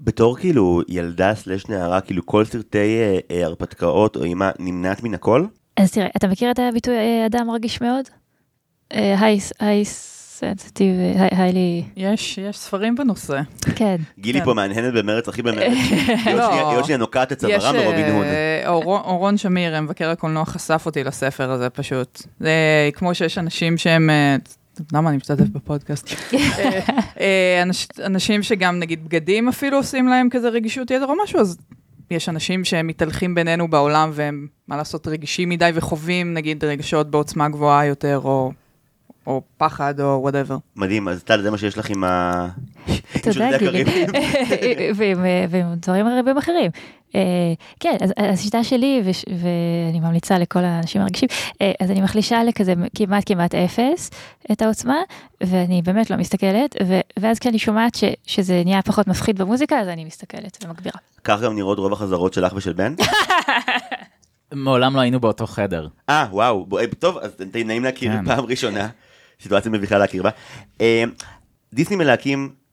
בתור כאילו ילדה סלש נערה, כאילו כל סרטי אה, אה, הרפתקאות או אימה נמנעת מן הכל? אז תראה, אתה מכיר את הביטוי אה, אדם רגיש מאוד? היי סנסיטיב, היילי... יש, יש ספרים בנושא. כן. גילי פה מהנהנת במרץ, הכי במרץ. היות שניה נוקעת את צווארה מרובין הוד. אורון שמיר, מבקר הקולנוע, חשף אותי לספר הזה פשוט. זה כמו שיש אנשים שהם... למה אני משתתף בפודקאסט? אה, אה, אנשים שגם נגיד בגדים אפילו עושים להם כזה רגישות יתר או משהו, אז יש אנשים שהם מתהלכים בינינו בעולם והם, מה לעשות, רגישים מדי וחווים נגיד רגשות בעוצמה גבוהה יותר, או או פחד, או whatever. מדהים, אז טל, זה מה שיש לך עם ה... תודה, גילי. ועם דברים רבים אחרים. אה, כן, אז השיטה שלי, ואני ממליצה לכל האנשים הרגישים, אה, אז אני מחלישה לכזה כמעט כמעט אפס את העוצמה, ואני באמת לא מסתכלת, ואז כשאני שומעת שזה נהיה פחות מפחיד במוזיקה, אז אני מסתכלת ומגבירה. כך גם נראות רוב החזרות שלך ושל בן? מעולם לא היינו באותו חדר. אה, וואו, טוב, אז נעים להכיר כן. פעם ראשונה. סיטואציה מביכה להכיר בה. אה, דיסני מלהקים אה,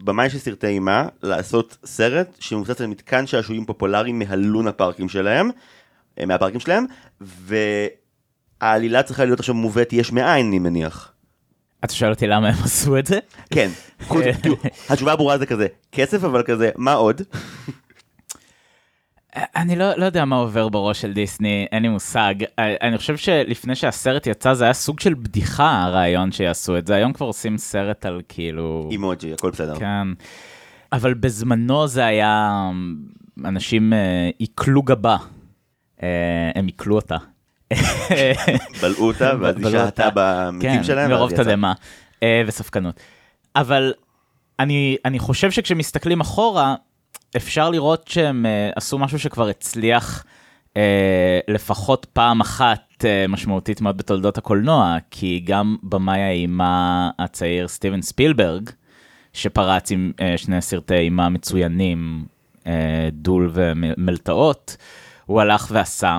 במאי של סרטי אימה לעשות סרט שמבוסס על מתקן שעשועים פופולרי מהלונה פארקים שלהם, אה, מהפארקים שלהם, והעלילה צריכה להיות עכשיו מובאת יש מאין אני מניח. אתה שואל אותי למה הם עשו את זה? כן, התשובה הברורה זה כזה, כסף אבל כזה, מה עוד? אני לא, לא יודע מה עובר בראש של דיסני, אין לי מושג. אה, אני חושב שלפני שהסרט יצא זה היה סוג של בדיחה הרעיון שיעשו את זה, היום כבר עושים סרט על כאילו... אימוג'י, הכל בסדר. כן. אבל בזמנו זה היה, אנשים אה, עיכלו גבה. אה, הם עיכלו אותה. בלעו אותה, ואז היא שעתה אותה. במתים כן, שלהם. מרוב. תדהמה אה, וספקנות. אבל אני, אני חושב שכשמסתכלים אחורה, אפשר לראות שהם אה, עשו משהו שכבר הצליח אה, לפחות פעם אחת אה, משמעותית מאוד בתולדות הקולנוע, כי גם במאי האימה הצעיר סטיבן ספילברג, שפרץ עם אה, שני סרטי אימה מצוינים, אה, דול ומלטעות, הוא הלך ועשה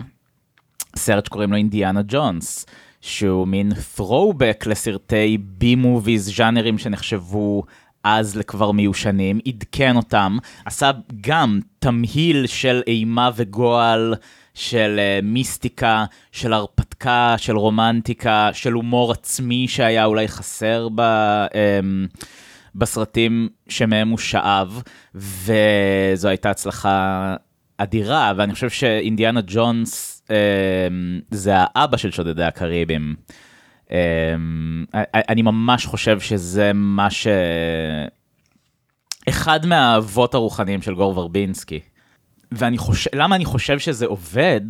סרט שקוראים לו אינדיאנה ג'ונס, שהוא מין throwback לסרטי בי מוביז, ז'אנרים שנחשבו אז לכבר מיושנים, עדכן אותם, עשה גם תמהיל של אימה וגועל, של uh, מיסטיקה, של הרפתקה, של רומנטיקה, של הומור עצמי שהיה אולי חסר ב... Um, בסרטים שמהם הוא שאב, וזו הייתה הצלחה אדירה, ואני חושב שאינדיאנה ג'ונס אה, זה האבא של שודדי הקריבים. אה, אני ממש חושב שזה מה ש... אחד מהאבות הרוחניים של גור ורבינסקי. ואני חושב, למה אני חושב שזה עובד?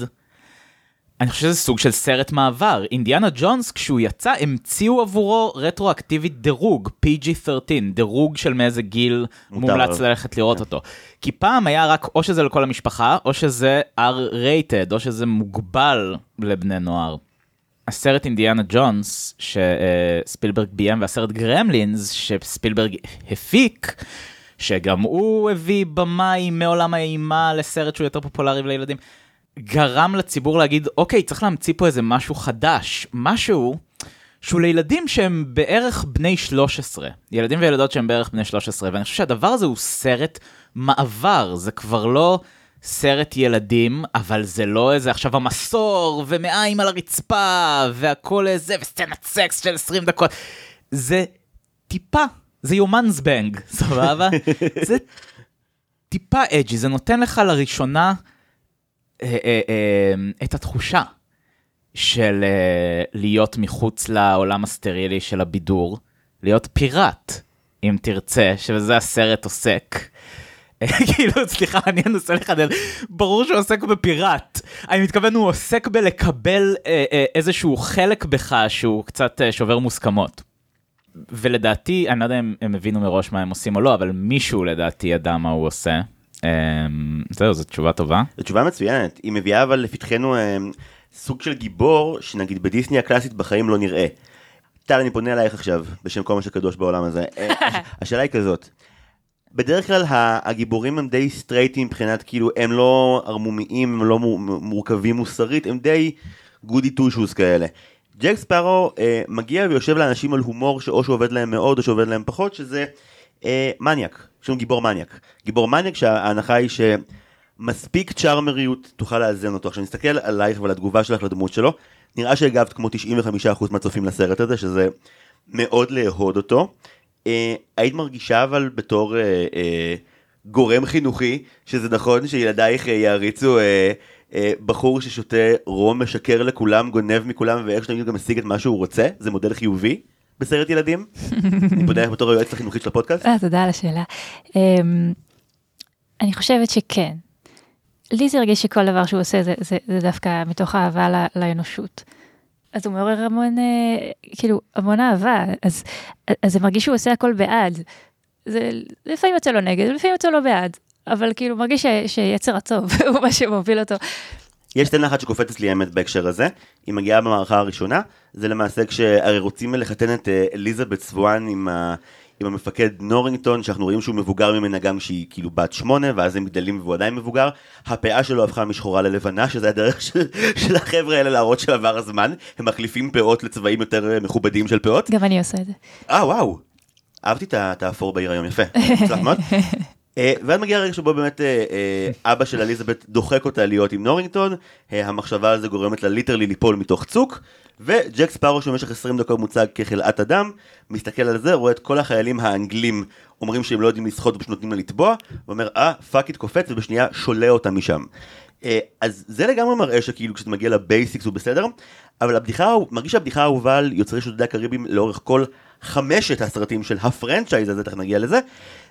אני חושב שזה סוג של סרט מעבר. אינדיאנה ג'ונס, כשהוא יצא, המציאו עבורו רטרואקטיבית דירוג, PG-13, דירוג של מאיזה גיל. מומלץ ללכת לראות אותו. כי פעם היה רק או שזה לכל המשפחה, או שזה R-rated, או שזה מוגבל לבני נוער. הסרט אינדיאנה ג'ונס, שספילברג ביים, והסרט גרמלינס, שספילברג הפיק, שגם הוא הביא במאי מעולם האימה לסרט שהוא יותר פופולרי לילדים, גרם לציבור להגיד, אוקיי, צריך להמציא פה איזה משהו חדש, משהו שהוא לילדים שהם בערך בני 13, ילדים וילדות שהם בערך בני 13, ואני חושב שהדבר הזה הוא סרט מעבר, זה כבר לא סרט ילדים, אבל זה לא איזה עכשיו המסור, ומעיים על הרצפה, והכל איזה, וסצנת סקס של 20 דקות. זה טיפה, זה יומן זבנג, סבבה? זה טיפה edgy, זה נותן לך לראשונה אה, אה, אה, את התחושה של להיות מחוץ לעולם הסטרילי של הבידור, להיות פיראט, אם תרצה, שבזה הסרט עוסק. כאילו, סליחה, אני אנסה לחדד. ברור שהוא עוסק בפיראט. אני מתכוון, הוא עוסק בלקבל אה, אה, איזשהו חלק בך שהוא קצת אה, שובר מוסכמות. ולדעתי, אני לא יודע אם הם הבינו מראש מה הם עושים או לא, אבל מישהו לדעתי ידע מה הוא עושה. אה, זהו, זו תשובה טובה. זו תשובה מצוינת, היא מביאה אבל לפתחנו אה, סוג של גיבור שנגיד בדיסני הקלאסית בחיים לא נראה. טל, אני פונה אלייך עכשיו, בשם כל מה שקדוש בעולם הזה. הש- השאלה היא כזאת, בדרך כלל הגיבורים הם די סטרייטים מבחינת כאילו הם לא ערמומיים, הם לא מור- מורכבים מוסרית, הם די goody two shoes כאלה. ג'ק ספארו אה, מגיע ויושב לאנשים על הומור שאו שעובד להם מאוד או שעובד להם פחות, שזה אה, מניאק, לנו גיבור מניאק. גיבור מניאק שההנחה היא שמספיק צ'ארמריות תוכל לאזן אותו. עכשיו נסתכל עלייך ועל התגובה שלך לדמות שלו, נראה שהגבת כמו 95% מהצופים לסרט הזה, שזה מאוד לאהוד אותו. אה, היית מרגישה אבל בתור אה, אה, גורם חינוכי, שזה נכון שילדייך אה, יעריצו אה, אה, בחור ששותה רום, משקר לכולם, גונב מכולם, ואיך שאתה גם משיג את מה שהוא רוצה, זה מודל חיובי בסרט ילדים? אני פונה אליך בתור היועצת החינוכית של הפודקאסט. אה, תודה על השאלה. אמ, אני חושבת שכן. לי זה הרגיש שכל דבר שהוא עושה זה, זה, זה דווקא מתוך אהבה לאנושות. אז הוא מעורר המון, אה, כאילו, המון אהבה, אז, אז זה מרגיש שהוא עושה הכל בעד. זה לפעמים יוצא לו נגד, לפעמים יוצא לו בעד, אבל כאילו מרגיש ש, שיצר הטוב הוא מה שמוביל אותו. יש סצנה אחת שקופצת לי האמת בהקשר הזה, היא מגיעה במערכה הראשונה, זה למעשה כשהרי רוצים לחתן את אה, אליזבת סוואן עם. עם המפקד נורינגטון, שאנחנו רואים שהוא מבוגר ממנה גם כשהיא כאילו בת שמונה, ואז הם גדלים והוא עדיין מבוגר. הפאה שלו הפכה משחורה ללבנה, שזה הדרך של, של החבר'ה האלה להראות שעבר הזמן. הם מחליפים פאות לצבעים יותר אה, מכובדים של פאות. גם אני עושה את זה. אה, וואו. אהבתי את האפור בעיר היום, יפה. מוצלח מאוד. אה, ואז מגיע הרגע שבו באמת אה, אה, אבא של אליזבת דוחק אותה להיות עם נורינגטון, המחשבה על זה גורמת לה ליטרלי ליפול מתוך צוק, וג'ק ספארו שבמשך 20 דקות מוצג כחלאת אדם, מסתכל על זה, רואה את כל החיילים האנגלים אומרים שהם לא יודעים לשחות ופשוט נותנים לה לטבוע, ואומר אה fuck it קופץ ובשנייה שולל אותה משם. אז זה לגמרי מראה שכאילו כשאתה מגיע ל basics הוא בסדר, אבל הבדיחה, מרגיש שהבדיחה האהובה על יוצרי שודדי הקאריביים לאורך כל חמשת הסרטים של ה franchise הזה, תכף נגיע לזה,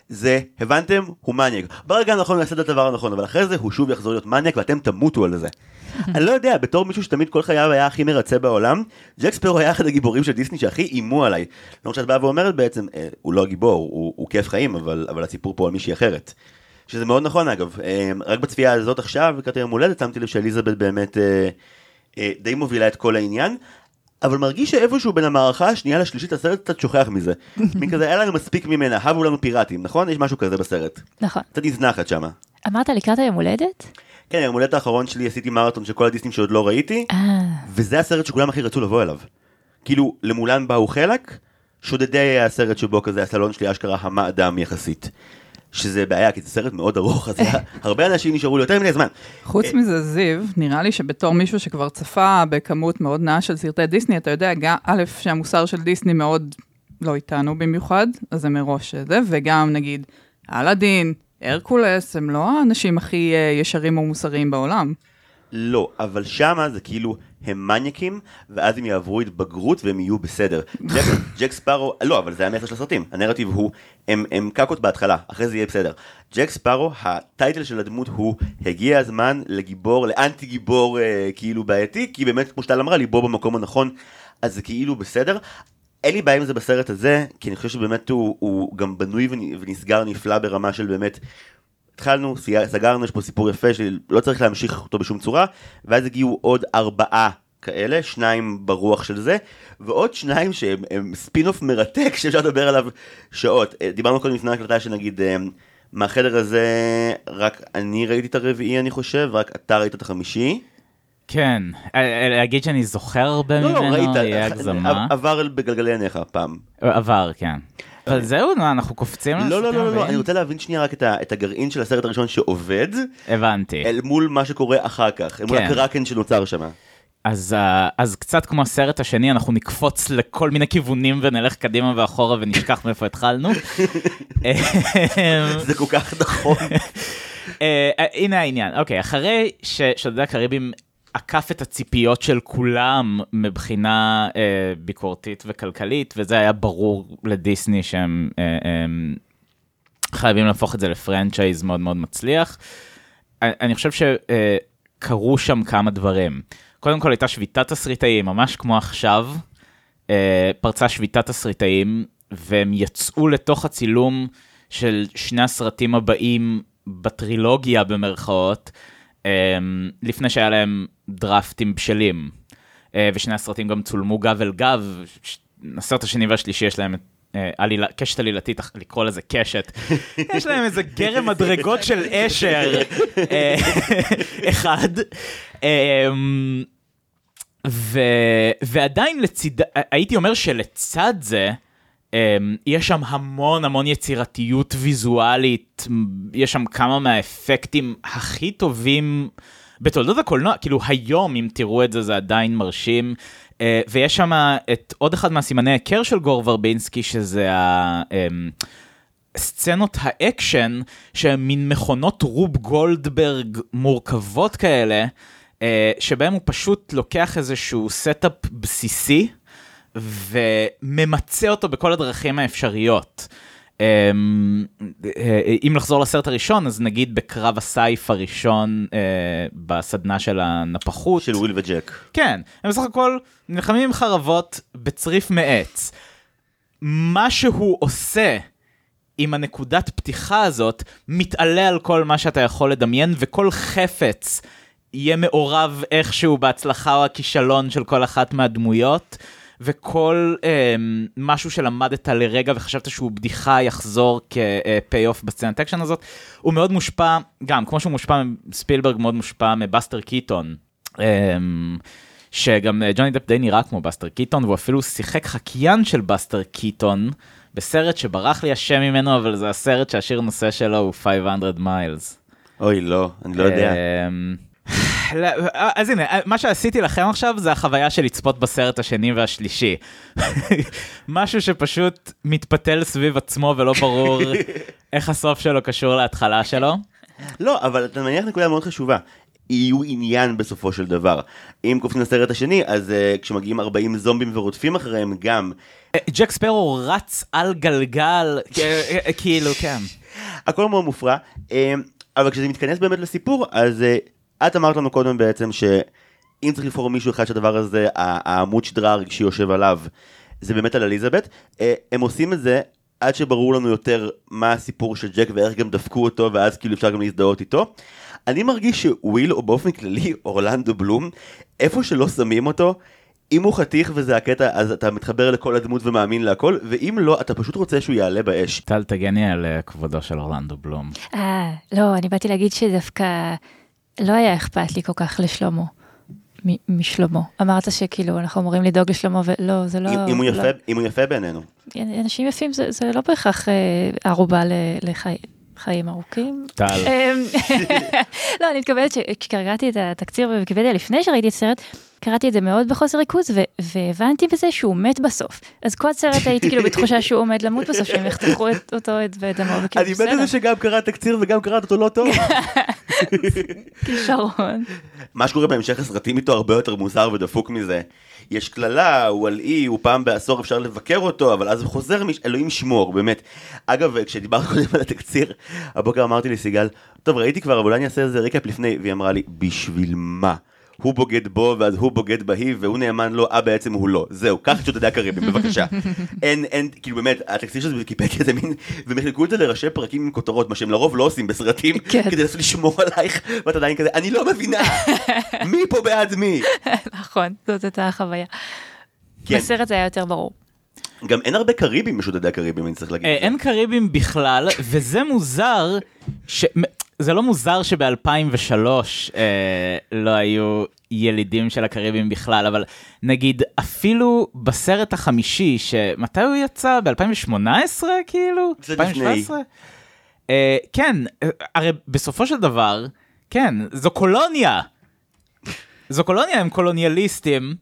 זה, הבנתם? הוא מניאק. ברגע הנכון הוא יעשה את הדבר הנכון, אבל אחרי זה הוא שוב יחזור להיות מניאק ואתם תמותו על זה. אני לא יודע, בתור מישהו שתמיד כל חייו היה הכי מרצה בעולם, ג'ק ספארו היה אחד הגיבורים של דיסני שהכי איימו עליי. לא שאת באה ואומרת בעצם, אה, הוא לא הגיבור, הוא, הוא כיף חיים, אבל, אבל הסיפור פה על מישהי אחרת. שזה מאוד נכון אגב, אה, רק בצפייה הזאת עכשיו, לקראת יום הולדת, שמתי לב שאליזבת באמת אה, אה, די מובילה את כל העניין. אבל מרגיש שאיפשהו בין המערכה השנייה לשלישית הסרט קצת שוכח מזה. מין כזה, היה לנו מספיק ממנה, הבו לנו פיראטים, נכון? יש משהו כזה בסרט. נכון. קצת נזנחת שמה. אמרת לקראת היום הולדת? כן, היום הולדת האחרון שלי עשיתי מרתון של כל הדיסנים שעוד לא ראיתי, אה, וזה הסרט שכולם הכי רצו לבוא אליו. כאילו, למולן באו חלק, שודדי היה הסרט שבו כזה הסלון שלי אשכרה המה אדם יחסית. שזה בעיה, כי זה סרט מאוד ארוך, אז הרבה אנשים נשארו לי יותר מדי זמן. חוץ אה, מזה, זיו, נראה לי שבתור מישהו שכבר צפה בכמות מאוד נאה של סרטי דיסני, אתה יודע, גם, א', שהמוסר של דיסני מאוד לא איתנו במיוחד, אז זה מראש זה, וגם נגיד, אלאדין, הרקולס, הם לא האנשים הכי אה, ישרים ומוסריים בעולם. לא, אבל שמה זה כאילו הם מניאקים, ואז הם יעברו התבגרות והם יהיו בסדר. ג'ק, ג'ק ספארו, לא, אבל זה המסר של הסרטים. הנרטיב הוא, הם, הם קקות בהתחלה, אחרי זה יהיה בסדר. ג'ק ספארו, הטייטל של הדמות הוא, הגיע הזמן לגיבור, לאנטי גיבור אה, כאילו בעייתי, כי באמת, כמו שטל אמרה, ליבו במקום הנכון, אז זה כאילו בסדר. אין לי בעיה עם זה בסרט הזה, כי אני חושב שבאמת הוא, הוא גם בנוי ונ- ונסגר נפלא ברמה של באמת התחלנו, סגרנו, יש פה סיפור יפה שלא צריך להמשיך אותו בשום צורה, ואז הגיעו עוד ארבעה כאלה, שניים ברוח של זה, ועוד שניים שהם הם ספין-אוף מרתק שאפשר לדבר עליו שעות. אה, דיברנו קודם לפני ההקלטה שנגיד, אה, מהחדר הזה רק אני ראיתי את הרביעי אני חושב, רק אתה ראית את החמישי. כן, אה, להגיד שאני זוכר הרבה לא, לא, ממנו, ראית, יהיה הגזמה. עבר בגלגלי עיניך פעם. עבר, כן. אבל זהו, אנחנו קופצים לא, לא, לא, לא, הבאים? אני רוצה להבין שנייה רק את הגרעין של הסרט הראשון שעובד, הבנתי. אל מול מה שקורה אחר כך, אל מול כן. הקרקן שנוצר שם. אז, אה, אז קצת כמו הסרט השני, אנחנו נקפוץ לכל מיני כיוונים ונלך קדימה ואחורה ונשכח מאיפה התחלנו. אה, זה כל כך נכון. אה, אה, הנה העניין, אוקיי, אחרי ששודדי הקריבים עקף את הציפיות של כולם מבחינה אה, ביקורתית וכלכלית, וזה היה ברור לדיסני שהם אה, אה, חייבים להפוך את זה לפרנצ'ייז מאוד מאוד מצליח. אני, חושב שקרו שם כמה דברים. קודם כל הייתה שביתת תסריטאים, ממש כמו עכשיו, אה, פרצה שביתת תסריטאים, והם יצאו לתוך הצילום של שני הסרטים הבאים בטרילוגיה במרכאות, אה, לפני שהיה להם דרפטים בשלים. אה, ושני הסרטים גם צולמו גב אל גב, הסרט השני והשלישי יש להם. אה, עלילה, קשת עלילתית, לקרוא לזה קשת. יש להם איזה גרם מדרגות של אשר אה, אחד. אה, ו, ועדיין לציד... הייתי אומר שלצד זה, יש שם המון המון יצירתיות ויזואלית, יש שם כמה מהאפקטים הכי טובים בתולדות הקולנוע, כאילו היום אם תראו את זה זה עדיין מרשים. אה, ויש שם את עוד אחד מהסימני היכר של גור ורבינסקי, שזה ה... אמ, סצנות האקשן שהן מין מכונות רוב גולדברג מורכבות כאלה, אה, שבהם הוא פשוט לוקח איזשהו setup בסיסי וממצה אותו בכל הדרכים האפשריות. אה, אה, אם לחזור לסרט הראשון, אז נגיד בקרב הסייף הראשון אה, בסדנה של הנפחות. של וויל וג'ק. כן, הם בסך הכל נלחמים עם חרבות בצריף מעץ. מה שהוא עושה עם הנקודת פתיחה הזאת, מתעלה על כל מה שאתה יכול לדמיין, וכל חפץ יהיה מעורב איכשהו בהצלחה או הכישלון של כל אחת מהדמויות. וכל אה, משהו שלמדת לרגע וחשבת שהוא בדיחה יחזור כ payoff בסצנת אקשן הזאת, הוא מאוד מושפע, גם כמו שהוא מושפע, שפילברג מאוד מושפע מבאסטר קיטון. אה, שגם אה, ג'וני דפ די נראה כמו באסטר קיטון, והוא אפילו שיחק חקיין של באסטר קיטון בסרט שברח לי השם ממנו, אבל זה הסרט שהשיר נושא שלו הוא 500 Miles. אוי, לא, אני לא יודע. אז הנה, מה שעשיתי לכם עכשיו זה החוויה של לצפות בסרט השני והשלישי. משהו שפשוט מתפתל סביב עצמו ולא ברור איך הסוף שלו קשור להתחלה שלו. לא, אבל אתה מניח נקודה מאוד חשובה. יהיו עניין בסופו של דבר. אם קופצים לסרט השני, אז uh, כשמגיעים 40 זומבים ורודפים אחריהם גם. אה, ג'ק ספרו רץ על גלגל, אה, כאילו, כן. הכל מאוד מופרע, אבל כשזה מתכנס באמת לסיפור, אז uh, את אמרת לנו קודם בעצם שאם צריך לבחור מישהו אחד שהדבר הזה, העמוד שדרה הרגשי יושב עליו, זה באמת על אליזבת. Uh, הם עושים את זה עד שברור לנו יותר מה הסיפור של ג'ק ואיך גם דפקו אותו, ואז כאילו אפשר גם להזדהות איתו. אני מרגיש שוויל, או באופן כללי אורלנדו בלום, איפה שלא שמים אותו, אם הוא חתיך וזה הקטע, אז אתה מתחבר לכל הדמות ומאמין להכל, ואם לא, אתה פשוט רוצה שהוא יעלה באש. טל, תגני על אה, כבודו של אורלנדו בלום. אה, לא, אני באתי להגיד שדווקא לא היה אכפת לי כל כך לשלמה. משלמה. אמרת שכאילו אנחנו אמורים לדאוג לשלמה ולא, זה לא... אם הוא לא- יפה, לא... אם הוא יפה בעינינו. אנשים יפים זה, זה לא בהכרח אה, ערובה לחיים. חיים ארוכים. טל. אמ, לא, אני מתכוונת שכשקראתי את התקציר בוויקיפדיה לפני שראיתי את הסרט, קראתי את זה מאוד בחוסר ריכוז, והבנתי בזה שהוא מת בסוף. אז כל הסרט הייתי כאילו בתחושה שהוא עומד למות בסוף, שהם יחתכו אותו ואת דמו, וכאילו בסדר. אני מת על זה שגם קראת תקציר וגם קראת אותו לא טוב. כישרון. מה שקורה בהמשך הסרטים איתו הרבה יותר מוזר ודפוק מזה. יש קללה, הוא על אי, הוא פעם בעשור אפשר לבקר אותו, אבל אז הוא חוזר, אלוהים שמור, באמת. אגב, כשדיברת קודם על התקציר, הבוקר אמרתי לסיגל, טוב ראיתי כבר, אבל אולי אני אעשה איזה ריקאפ לפני, והיא אמרה לי, בשביל מה? הוא בוגד בו, ואז הוא בוגד בהיא, והוא נאמן לו, אה בעצם הוא לא. זהו, קח את שוטטי הקריבים, בבקשה. אין, אין, כאילו באמת, התקציב של זה בוויקיפדיה זה מין, והם חילקו את זה לראשי פרקים עם כותרות, מה שהם לרוב לא עושים בסרטים, כן. כדי לשמור עלייך, ואת עדיין כזה, אני לא מבינה, מי פה בעד מי? נכון, זאת הייתה החוויה. כן. בסרט זה היה יותר ברור. גם אין הרבה קריבים בשודדי הקריבים, אני צריך להגיד. אה, אין קריבים בכלל, וזה מוזר, ש... זה לא מוזר שב-2003 אה, לא היו ילידים של הקריבים בכלל, אבל נגיד אפילו בסרט החמישי, שמתי הוא יצא? ב-2018 כאילו? זה 2017? אה, כן, הרי בסופו של דבר, כן, זו קולוניה. זו קולוניה, הם קולוניאליסטים.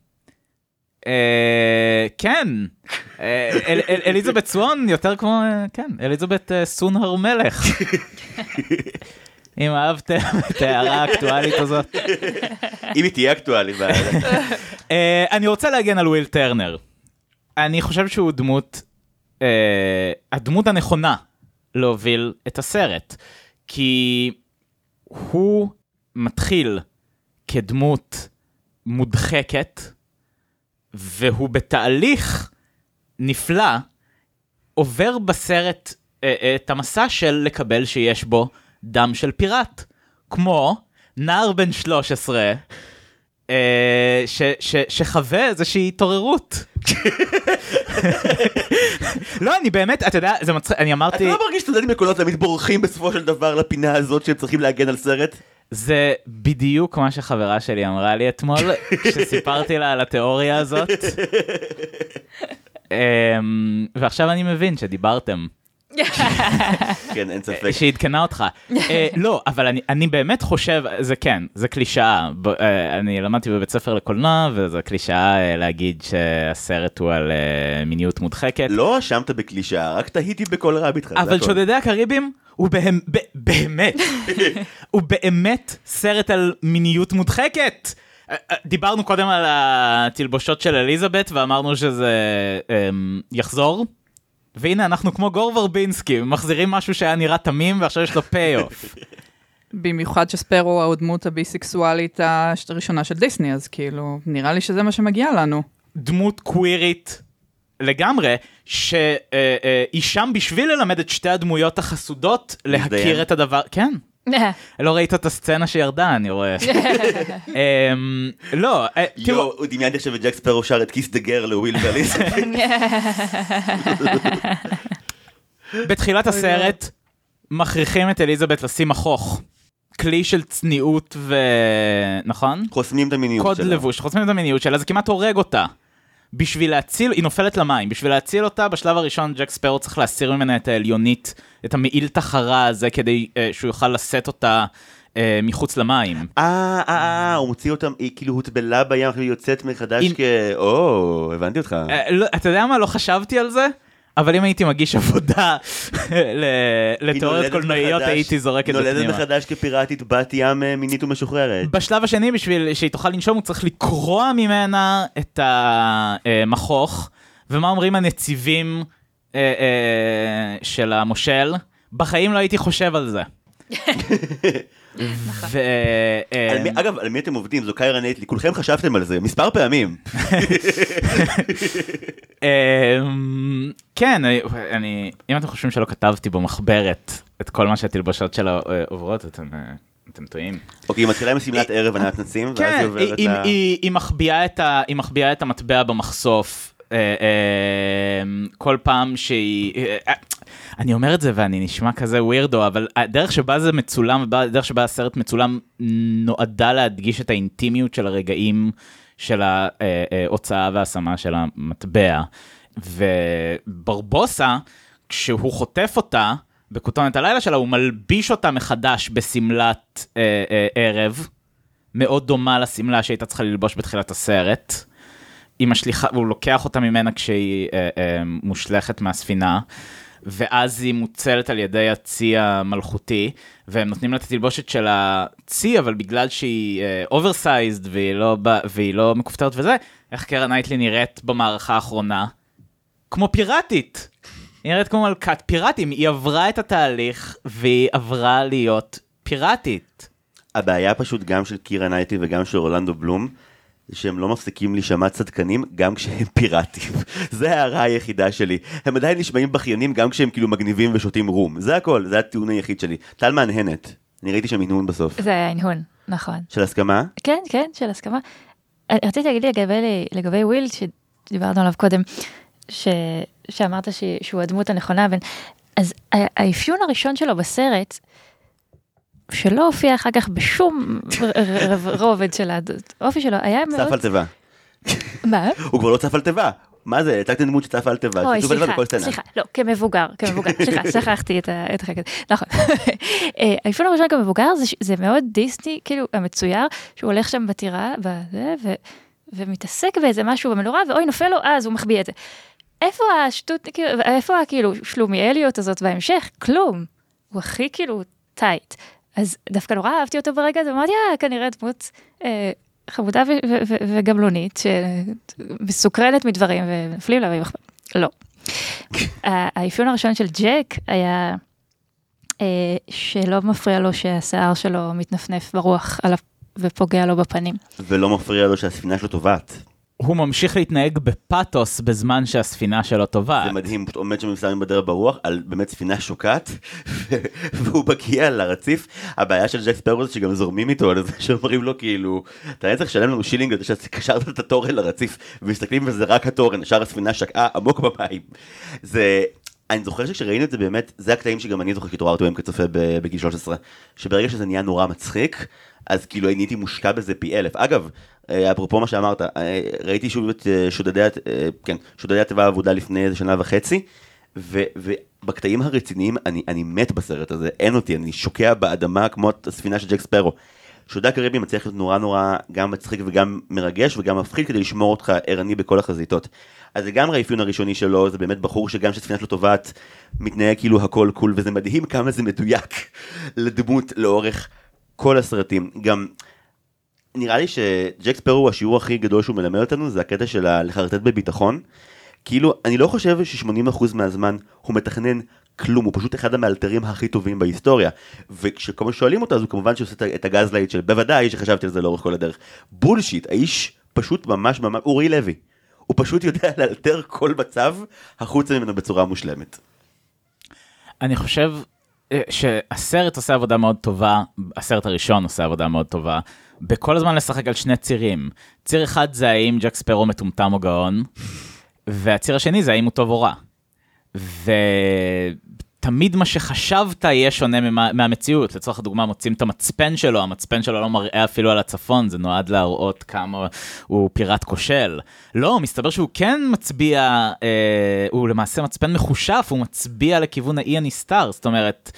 אה, כן, אה, אל, אל, אליזבת סוון יותר כמו, אה, כן, אליזבת אה, סון הר מלך. אם אהבתם את ההערה האקטואלית הזאת. אם היא תהיה אקטואלית. אה, אני רוצה להגן על וויל טרנר. אני חושב שהוא דמות, אה, הדמות הנכונה להוביל את הסרט. כי הוא מתחיל כדמות מודחקת, והוא בתהליך נפלא, עובר בסרט אה, את המסע של לקבל שיש בו דם של פיראט, כמו נער בן 13, אה, ש, ש, שחווה איזושהי התעוררות. לא, אני באמת, אתה יודע, זה מצחיק, אני אמרתי... אתה לא מרגיש סטודנטים בקולות תמיד בורחים בסופו של דבר לפינה הזאת שהם צריכים להגן על סרט? זה בדיוק מה שחברה שלי אמרה לי אתמול, כשסיפרתי לה על התיאוריה הזאת. אמ, ועכשיו אני מבין שדיברתם. כן, אין ספק. שעדכנה אותך. אה, לא, אבל אני באמת חושב, זה כן, זה קלישאה. אה, אני למדתי בבית ספר לקולנוע, וזו קלישאה אה, להגיד שהסרט הוא על מיניות מודחקת. לא האשמת בקלישאה, רק תהיתי בקול רב איתך. אבל שודדי הקאריביים, הוא באמת, הוא באמת סרט על מיניות מודחקת. דיברנו קודם על התלבושות של אליזבת ואמרנו שזה אמ, יחזור. והנה אנחנו כמו גור ורבינסקי, מחזירים משהו שהיה נראה תמים ועכשיו יש לו pay-off. במיוחד שספארו הוא הדמות הביסקסואלית הראשונה של דיסני, אז כאילו, נראה לי שזה מה שמגיע לנו. דמות קווירית לגמרי, שהיא שם בשביל ללמד את שתי הדמויות החסודות להכיר את הדבר, כן. לא ראית את הסצנה שירדה, אני רואה. אמ, לא, אה, תראו, הוא דמיינתי עכשיו את ג'ק ספרו שר את כיס דה גר לוויל ואליס. בתחילת הסרט מכריחים את אליזבת לשים מכוך. כלי של צניעות ו... נכון? חוסמים את המיניות קוד שלה. לבוש, חוסמים את המיניות שלה, זה כמעט הורג אותה. בשביל להציל, היא נופלת למים, בשביל להציל אותה, בשלב הראשון ג'ק ספרו צריך להסיר ממנה את העליונית, את המעיל תחרה הזה, כדי uh, שהוא יוכל לשאת אותה uh, מחוץ למים. אה, אה, אה, הוא מוציא אותם, היא כאילו הוטבלה בים, היא יוצאת מחדש היא- כ... או, הבנתי אותך. Uh, לא, אתה יודע מה? לא חשבתי על זה, אבל אם הייתי מגיש עבודה לתיאוריות נולדת קולנועיות, הייתי זורק את זה נולדת פנימה. מחדש כפיראטית בת ים אה, מינית ומשוחררת. בשלב השני, בשביל שהיא תוכל לנשום, הוא צריך לקרוע ממנה את המכוך, ומה אומרים הנציבים אה, אה, של המושל? בחיים לא הייתי חושב על זה. ו... אה, מי- אגב, על מי אתם עובדים? זו קיירה נייטלי, כולכם חשבתם על זה מספר פעמים. אמ, כן, אני- אם אתם חושבים שלא כתבתי במחברת את כל מה שהתלבושות שלה אה, עוברות, אתם אה, אתם טועים. אוקיי, היא מתחילה עם שמלת ערב הנעת נצים, ואז היא כן, היא, עוברת ל... ה, היא מחביאה את המטבע במחשוף. אה, אה, כל פעם שהיא... אה, אני אומר את זה ואני נשמע כזה ווירדו, אבל הדרך שבה זה מצולם, הדרך שבה הסרט מצולם, נועדה להדגיש את האינטימיות של הרגעים של ההוצאה וההשמה של המטבע. וברבוסה, כשהוא חוטף אותה, בכותונת הלילה שלה, הוא מלביש אותה מחדש בשמלת ערב, מאוד דומה לשמלה שהייתה צריכה ללבוש בתחילת הסרט. היא משליכה, והוא לוקח אותה ממנה כשהיא אה, אה, מושלכת מהספינה, ואז היא ניצלת על ידי הצי המלכותי, והם נותנים לה את התלבושת של הצי, אבל בגלל שהיא oversized והיא, לא, והיא לא מכופתרת וזה, איך קירה נייטלי נראית במערכה האחרונה? כמו פיראטית. היא נראית כמו מלכת פיראטים, היא עברה את התהליך והיא עברה להיות פיראטית. הבעיה פשוט גם של קירה נייטלי וגם של אורלנדו בלום, זה שהם לא מפסיקים להישמע צדקנים גם כשהם פיראטים. זה ההערה היחידה שלי. הם עדיין נשמעים בכיינים גם כשהם כאילו מגניבים ושותים רום. זה הכל, זה הטיעון היחיד שלי. טל מהנהנת. אני ראיתי שם הנהון בסוף. זה היה הנהון, נכון. של הסכמה? כן, כן, של הסכמה. אה, רציתי להגיד לגבי, לגבי וויל, שדיברנו עליו קודם, ש, שאמרת ש, שהוא הדמות הנכונה, בין, אז האפיון הראשון שלו בסרט, שלא הופיע אחר כך בשום רובד של האופי שלו, היה צף מאוד... על תיבה. מה? הוא כבר לא צף על תיבה. מה זה? הצגתם דמות שצפה על תיבה. אוי, סליחה. סליחה, לא, כמבוגר, כמבוגר, סליחה, שכחתי את החלק הזה, נכון. אה, האפיון הראשון כמבוגר זה מאוד דיסני, כאילו, המצויר, שהוא הולך שם בטירה, ומתעסק באיזה משהו במנורה, ואוי, נופל לו, אז הוא מחביא את זה. איפה השטות, כאילו, איפה הכאילו שלומיאליות הזאת בהמשך? כלום. הוא הכי כאילו טייט. אז דווקא נורא אהבתי אותו ברגע הזה, אמרתי, אה, כנראה דמות אה, חמודה וגמלונית, שמסוקרנת מדברים ונופלים לה. לא. האפיון הראשון של ג'ק היה אה, שלא מפריע לו שהשיער שלו מתנפנף ברוח עליו ופוגע לו בפנים. ולא מפריע לו שהספינה שלו טובעת. הוא ממשיך להתנהג בפאתוס בזמן שהספינה שלו טובעת. זה מדהים, פשוט עומד שם עם סמים בדרך ברוח, על באמת ספינה שוקעת, והוא מגיע לרציף. הבעיה של ג'ק ספרו זה שגם זורמים איתו על זה שאומרים לו כאילו, אתה צריך לשלם לנו שילינג על זה שקשרת את התורן לרציף, ומסתכלים וזה רק התורן, שאר הספינה שקעה עמוק במים. זה... אני זוכר שכשראינו את זה באמת, זה הקטעים שגם אני זוכר כי התעוררתי בהם כצופה בגיל 13, שברגע שזה נהיה נורא מצחיק, אז כאילו אני הייתי מושקע בזה פי אלף. אגב, אה, אפרופו מה שאמרת, אה, ראיתי שוב את אה, שודדי, כן, שודדי התיבה האבודה לפני איזה שנה וחצי, ו- ובקטעים הרציניים אני, אני מת בסרט הזה, אין אותי, אני שוקע באדמה כמו הספינה של ג'ק ספרו. שודדי הקריבי מצליח להיות נורא נורא גם מצחיק וגם מרגש וגם מפחיד כדי לשמור אותך ערני בכל החזיתות. אז לגמרי האפיון הראשוני שלו זה באמת בחור שגם כשספינה שלו טובעת מתנהג כאילו הכל cool וזה מדהים כמה זה מדויק לדמות לאורך כל הסרטים. גם נראה לי שג'ק ספארו הוא השיעור הכי גדול שהוא מלמד אותנו זה הקטע של לחרטט בביטחון. כאילו אני לא חושב ש-80% מהזמן הוא מתכנן כלום, הוא פשוט אחד המאלתרים הכי טובים בהיסטוריה. וכשכל פעם שואלים אותו אז הוא כמובן שעושה את ה- את ה gaslight של בוודאי שחשבתי על זה לאורך כל הדרך. בולשיט, האיש פשוט ממש ממש, אורי לוי. הוא פשוט יודע לאלתר כל מצב החוצה ממנו בצורה מושלמת. אני חושב אה, שהסרט עושה עבודה מאוד טובה, הסרט הראשון עושה עבודה מאוד טובה, בכל הזמן לשחק על שני צירים. ציר אחד זה האם ג'ק ספרו מטומטם או גאון, והציר השני זה האם הוא טוב או רע. ותמיד מה שחשבת יהיה שונה ממה, מהמציאות. לצורך הדוגמה, מוצאים את המצפן שלו, המצפן שלו לא מראה אפילו על הצפון, זה נועד להראות כמה הוא פיראט כושל. לא, מסתבר שהוא כן מצביע, אה, הוא למעשה מצפן מחושף, הוא מצביע לכיוון האי הנסתר, זאת אומרת...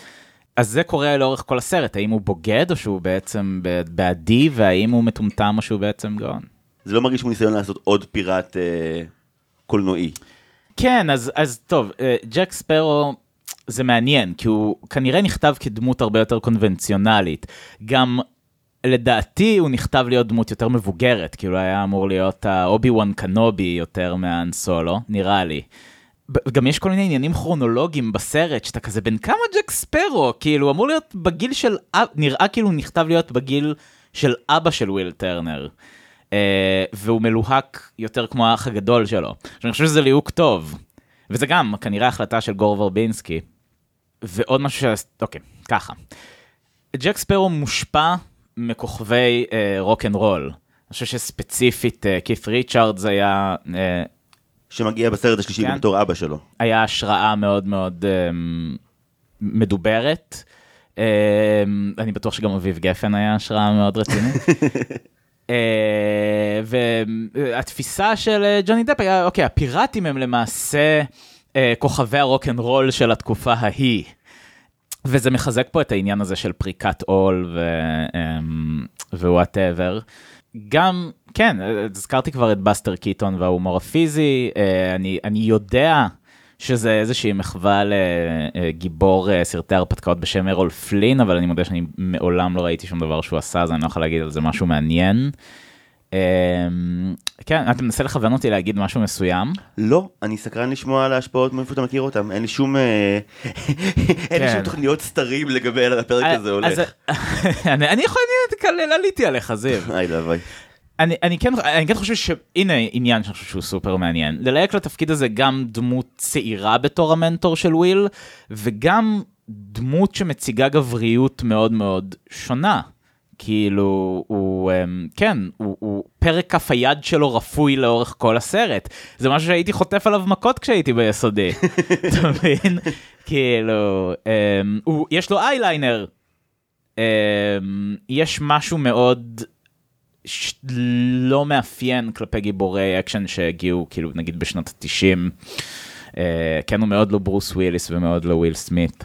אז זה קורה לאורך כל הסרט, האם הוא בוגד או שהוא בעצם בעדי, והאם הוא מטומטם או שהוא בעצם גאון. זה לא מרגיש כמו ניסיון לעשות עוד פיראט אה, קולנועי. כן, אז, אז טוב, אה, ג'ק ספרו זה מעניין, כי הוא כנראה נכתב כדמות הרבה יותר קונבנציונלית. גם לדעתי הוא נכתב להיות דמות יותר מבוגרת, כאילו היה אמור להיות האובי וואן קנובי יותר מהאן סולו, נראה לי. גם יש כל מיני עניינים כרונולוגיים בסרט, שאתה כזה בן כמה ג'ק ספארו, כאילו אמור להיות בגיל של, נראה כאילו הוא נכתב להיות בגיל של אבא של וויל טרנר. Uh, והוא מלוהק יותר כמו האח הגדול שלו. אני חושב שזה ליהוק טוב. וזה גם כנראה החלטה של גור ורבינסקי. ועוד משהו ש... אוקיי, ככה. ג'ק ספארו מושפע מכוכבי רוק אנד רול. אני חושב שספציפית קית' uh, ריצ'ארדס היה... Uh, שמגיע בסרט השלישי כן. בתור אבא שלו. היה השראה מאוד מאוד um, מדוברת. Um, אני בטוח שגם אביב גפן היה השראה מאוד רצינית. uh, והתפיסה של אה, ג'וני דפ היה, אוקיי, הפיראטים הם למעשה uh, כוכבי הרוק אנד רול של התקופה ההיא. וזה מחזק פה את העניין הזה של פריקת עול ו whatever. גם, כן, הזכרתי כבר את באסטר קיטון וההומור הפיזי, אני, אני יודע שזה איזושהי מחווה לגיבור סרטי הרפתקאות בשם ארול פלין, אבל אני מודה שאני מעולם לא ראיתי שום דבר שהוא עשה, אז אני לא יכול להגיד על זה משהו מעניין. כן, אתה מנסה לכוון אותי להגיד משהו מסוים? לא, אני סקרן לשמוע על ההשפעות מאיפה אתה מכיר אותם, אין לי שום, אין לי שום תוכניות סתר לגבי הפרק הזה הולך. אני יכול, אני עליתי עליך, זיו. איי לאבוי. אני, אני, כן, אני כן חושב שהנה עניין שאני חושב שהוא סופר מעניין. ללהק לתפקיד הזה גם דמות צעירה בתור המנטור של וויל, וגם דמות שמציגה גבריות מאוד מאוד שונה. כאילו, הוא, כן, הוא, הוא פרק כף היד שלו רפוי לאורך כל הסרט. זה משהו שהייתי חוטף עליו מכות כשהייתי ביסודי, אתה מבין? כאילו, הוא, יש לו אייליינר. יש משהו מאוד. לא מאפיין כלפי גיבורי אקשן שהגיעו כאילו נגיד בשנות ה-90. Uh, כן הוא מאוד לא ברוס וויליס ומאוד לא וויל סמית.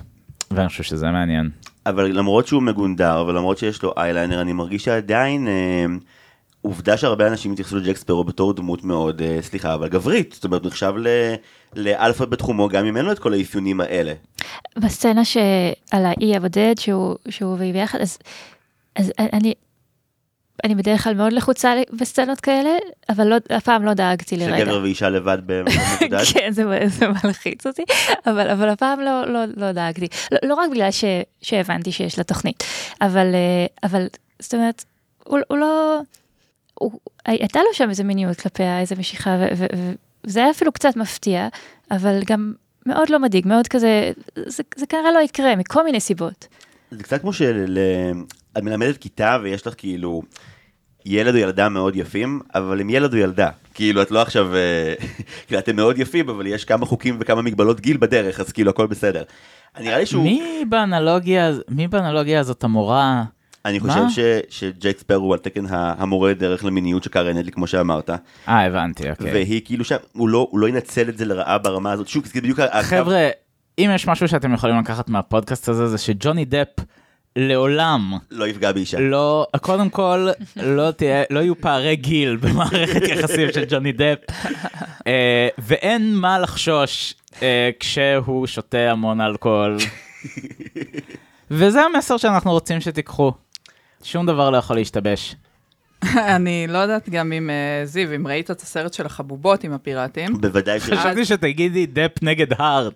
ואני חושב שזה מעניין. אבל למרות שהוא מגונדר ולמרות שיש לו אייליינר אני מרגיש שעדיין אה, עובדה שהרבה אנשים התייחסו לג'ק ספרו בתור דמות מאוד אה, סליחה אבל גברית זאת אומרת נחשב לאלפא בתחומו גם אם אין לו את כל האפיונים האלה. בסצנה שעל האי הבודד שהוא שהוא ביחד אז, אז אני אני בדרך כלל מאוד לחוצה בסצנות כאלה, אבל לא, אף פעם לא דאגתי לרגע. שגבר ואישה לבד במבודד? כן, זה, זה מלחיץ אותי, אבל, אבל הפעם לא, לא, לא דאגתי. לא, לא רק בגלל ש, שהבנתי שיש לה תוכנית, אבל, אה, אבל זאת אומרת, הוא, הוא לא... הוא, הייתה לו שם איזה מיניות כלפיה, איזה משיכה, וזה היה אפילו קצת מפתיע, אבל גם מאוד לא מדאיג, מאוד כזה, זה, זה כנראה לא יקרה, מכל מיני סיבות. זה קצת כמו של... את מלמדת כיתה ויש לך כאילו ילד או ילדה מאוד יפים, אבל עם ילד או ילדה. כאילו, את לא עכשיו, אה, כאילו, אתם מאוד יפים, אבל יש כמה חוקים וכמה מגבלות גיל בדרך, אז כאילו, הכל בסדר. נראה לי שהוא... מי באנלוגיה, מי באנלוגיה הזאת המורה? אני חושב ש, שג'ק ספר הוא על תקן המורה דרך למיניות של קארן אדלי, כמו שאמרת. אה, הבנתי, אוקיי. והיא כאילו שם, הוא לא, הוא לא ינצל את זה לרעה ברמה הזאת. שוב, זה בדיוק... חבר'ה, אם יש משהו שאתם יכולים לקחת מהפודקאסט הזה, זה שג'וני דפ... לעולם לא יפגע באישה. לא, קודם כל, לא תהיה, לא יהיו פערי גיל במערכת יחסים של ג'וני דפ, uh, ואין מה לחשוש uh, כשהוא שותה המון אלכוהול. וזה המסר שאנחנו רוצים שתיקחו. שום דבר לא יכול להשתבש. אני לא יודעת גם אם, אה, זיו, אם ראית את הסרט של החבובות עם הפיראטים. בוודאי ש... חשבתי שתגידי דפ נגד הארד,